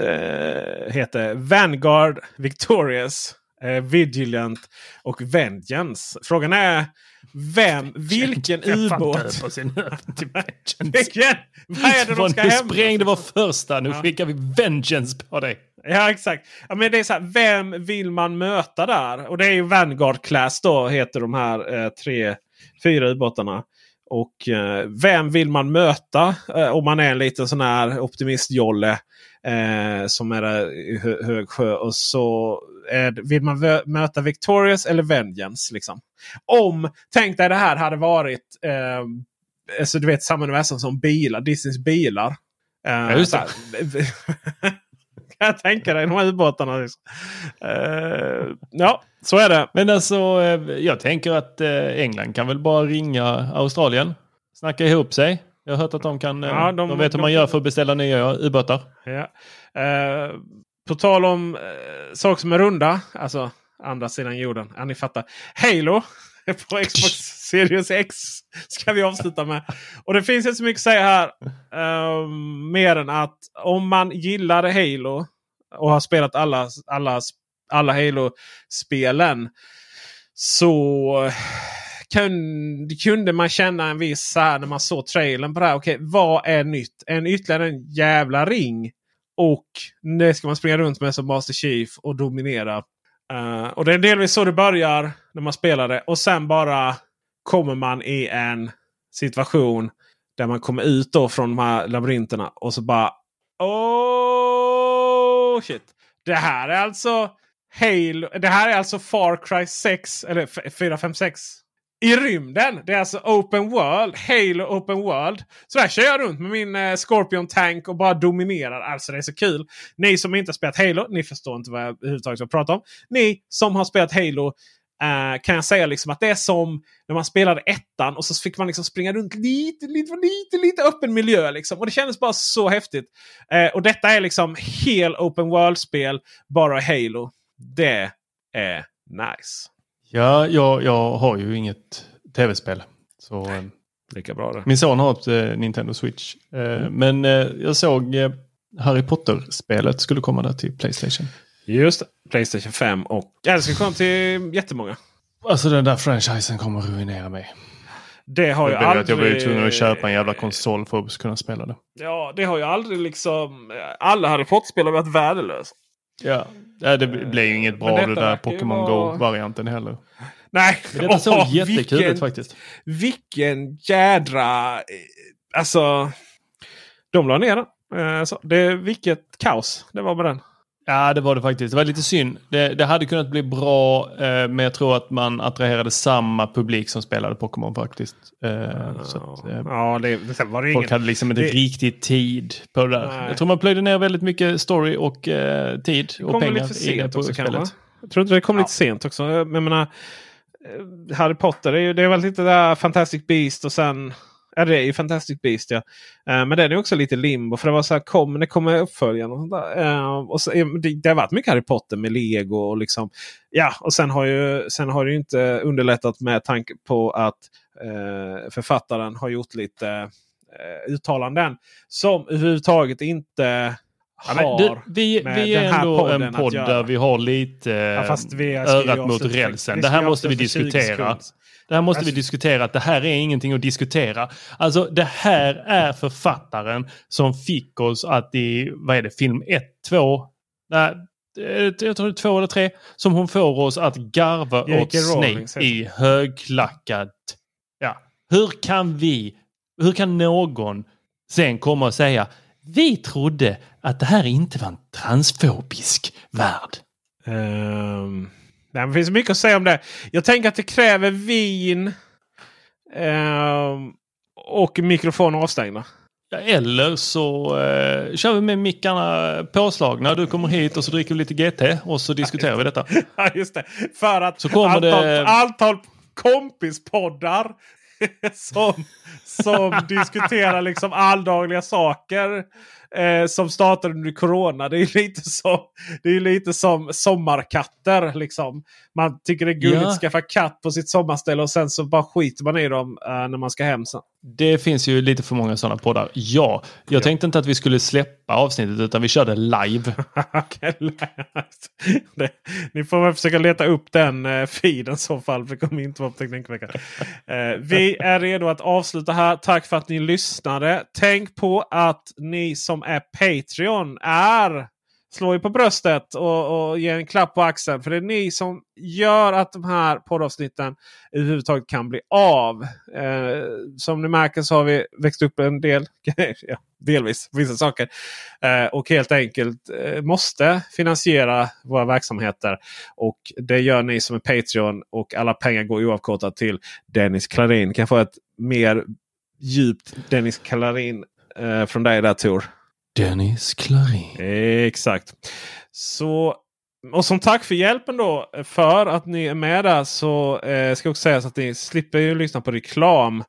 eh, heter Vanguard, Victorious, eh, Vigilant och Vengeance. Frågan är vem, vilken ubåt? Vilken? Vad är det de ska hämta? sprängde vår första, nu Ja. skickar vi Vengeance på dig. Ja exakt. Ja, men det är så här, vem vill man möta där? Och det är ju Vanguard Class då heter de här eh, tre, fyra ubåtarna. Och eh, vem vill man möta eh, om man är en liten sån här optimistjolle eh, som är hö hög sjö. Och så är, vill man möta Victorious eller Vengeance. Liksom. Om, tänk dig det här hade varit eh, alltså, du vet samma universum som bilar, Disneys bilar. Eh, Ja, just kan jag tänka dig de här ubåtarna. Liksom. Eh, ja, så är det. Men alltså, eh, jag tänker att eh, England kan väl bara ringa Australien. Snacka ihop sig. Jag har hört att de kan... eh, Ja, de, de- vet hur de- man gör för att beställa nya ubåtar. Ja. Eh, på tal om eh, saker som är runda. Alltså andra sidan jorden. Ja, ni fattar. Halo på Xbox Series X ska vi avsluta med. Och det finns inte så mycket att säga här. eh, mer än att om man gillar Halo och har spelat alla, alla, alla Halo-spelen. Så kunde, kunde man känna en viss så här när man såg trailern på det här. Okej, vad är nytt? En ytterligare en jävla ring. Och det ska man springa runt med som Master Chief och dominera. Uh, och det är delvis så det börjar när man spelar det. Och sen bara kommer man i en situation där man kommer ut då från de här labyrinterna. Och så bara... Oh shit! Det här är alltså Halo. Det här är alltså Far Cry 6. Eller 456. I rymden. Det är alltså Open World. Halo Open World. Så där kör jag runt med min eh, Scorpion Tank och bara dominerar. Alltså det är så kul. Ni som inte har spelat Halo. Ni förstår inte vad jag överhuvudtaget pratar om. Ni som har spelat Halo. Uh, kan jag säga liksom att det är som när man spelade ettan och så fick man liksom springa runt lite, lite, lite, lite öppen miljö. Liksom. Och det kändes bara så häftigt. Uh, och detta är liksom hel Open World-spel. Bara Halo. Det är nice. Ja, jag, jag har ju inget tv-spel. Så, eh, Lika bra det. min son har ett eh, Nintendo Switch. Eh, Men eh, jag såg eh, Harry Potter-spelet skulle komma där till Playstation. Just. Playstation 5 och... Ja, det ska komma till jättemånga. Alltså den där franchisen kommer ruinera mig. Det har Det blev aldrig... att jag blev tvungen att köpa en jävla konsol för att kunna spela det. Ja, det har ju aldrig liksom... Alla Harry Potter-spel har varit värdelösa. Ja, ja det blev ju inget bra det där Pokémon vara- Go-varianten heller. Nej, Men detta såg åh, jättekul vilken- ut faktiskt. Vilken jädra... eh, Alltså... De la ner den. Eh, så, det, vilket kaos det var med den. Ja, det var det faktiskt. Det var lite synd. Det, det hade kunnat bli bra, eh, men jag tror att man attraherade samma publik som spelade Pokémon faktiskt. Eh, så att, eh, Ja, det, det var det folk ingen... hade liksom inte det- riktigt tid på det där. Nej. Jag tror man plöjde ner väldigt mycket story och eh, tid Det och pengar lite för i det sent på också spelet. va? Jag tror inte det kom lite sent också. Jag menar, eh, Harry Potter, det är, ju, det är väl lite där Fantastic Beast och sen... Ja, det är ju Fantastic Beast ja. Eh, Men den är också lite limbo. För det var så här, kom, när kommer uppföljaren och sånt. Eh, Och så, det, det har varit mycket Harry Potter med Lego och liksom... Ja, och sen har ju, sen har det ju inte underlättat med tanke på att eh, författaren har gjort lite eh, uttalanden som överhuvudtaget inte Ja, har du, vi, med vi den är här ändå podden en podd där vi har lite Ja, vi örat mot rälsen. Det här måste vi avsluta för 20 diskutera. Det här måste vi diskutera. Att det här är ingenting att diskutera. Alltså det här är författaren som fick oss att i, vad är det, film 1, 2, nej, eh, jag tror det är två eller tre, som hon får oss att garva J.K. åt Snape i högklackat. Ja. Hur kan vi, hur kan någon sen komma och säga vi trodde att det här inte var en transfobisk värld. Nej, men det finns mycket att säga om det. Jag tänker att det kräver vin ehm, och mikrofon avstängda. Ja, Eller så eh, kör vi med mickarna påslagna. Du kommer hit och så dricker vi lite GT och så diskuterar vi detta. Ja, just det. För att Så kommer antal, det- antal kompispoddar som, som diskuterar liksom alldagliga saker eh, som startade under corona. Det är lite som, det är lite som sommarkatter. Liksom. Man tycker det är gulligt att skaffa katt på sitt sommarställe och sen så bara skiter man i dem eh, när man ska hem sen. Det finns ju lite för många sådana poddar. Ja, jag ja. tänkte inte att vi skulle släppa avsnittet utan vi körde live. det, ni får väl försöka leta upp den eh, feeden i så fall. För det kommer inte vara på Teknikveckan. Eh, vi är redo att avsluta här. Tack för att ni lyssnade. Tänk på att ni som som är Patreon är slå er på bröstet och, och ge en klapp på axeln. För det är ni som gör att de här poddavsnitten överhuvudtaget kan bli av. Eh, som ni märker så har vi växt upp en del. ja, delvis vissa saker. Eh, och helt enkelt eh, måste finansiera våra verksamheter. Och det gör ni som är Patreon. Och alla pengar går oavkortat till Dennis Klarin. Kan jag få ett mer djupt Dennis Klarin eh, från dig där Tor? Dennis Klarin. Exakt. Så, och som tack för hjälpen då för att ni är med där så eh, ska jag också säga så att ni slipper ju lyssna på reklam.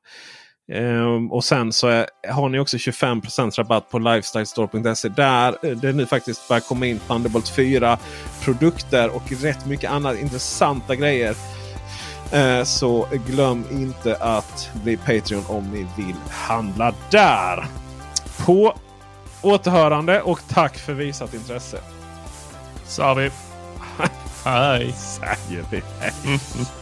Um, och sen så är, har ni också 25% rabatt på lifestylestore.se. Där eh, det nu faktiskt börjar komma in Thunderbolt 4 produkter och rätt mycket annat intressanta grejer. Uh, så glöm inte att bli Patreon om ni vill handla där. På återhörande och tack för visat intresse. Sa vi. Hej. Säger vi.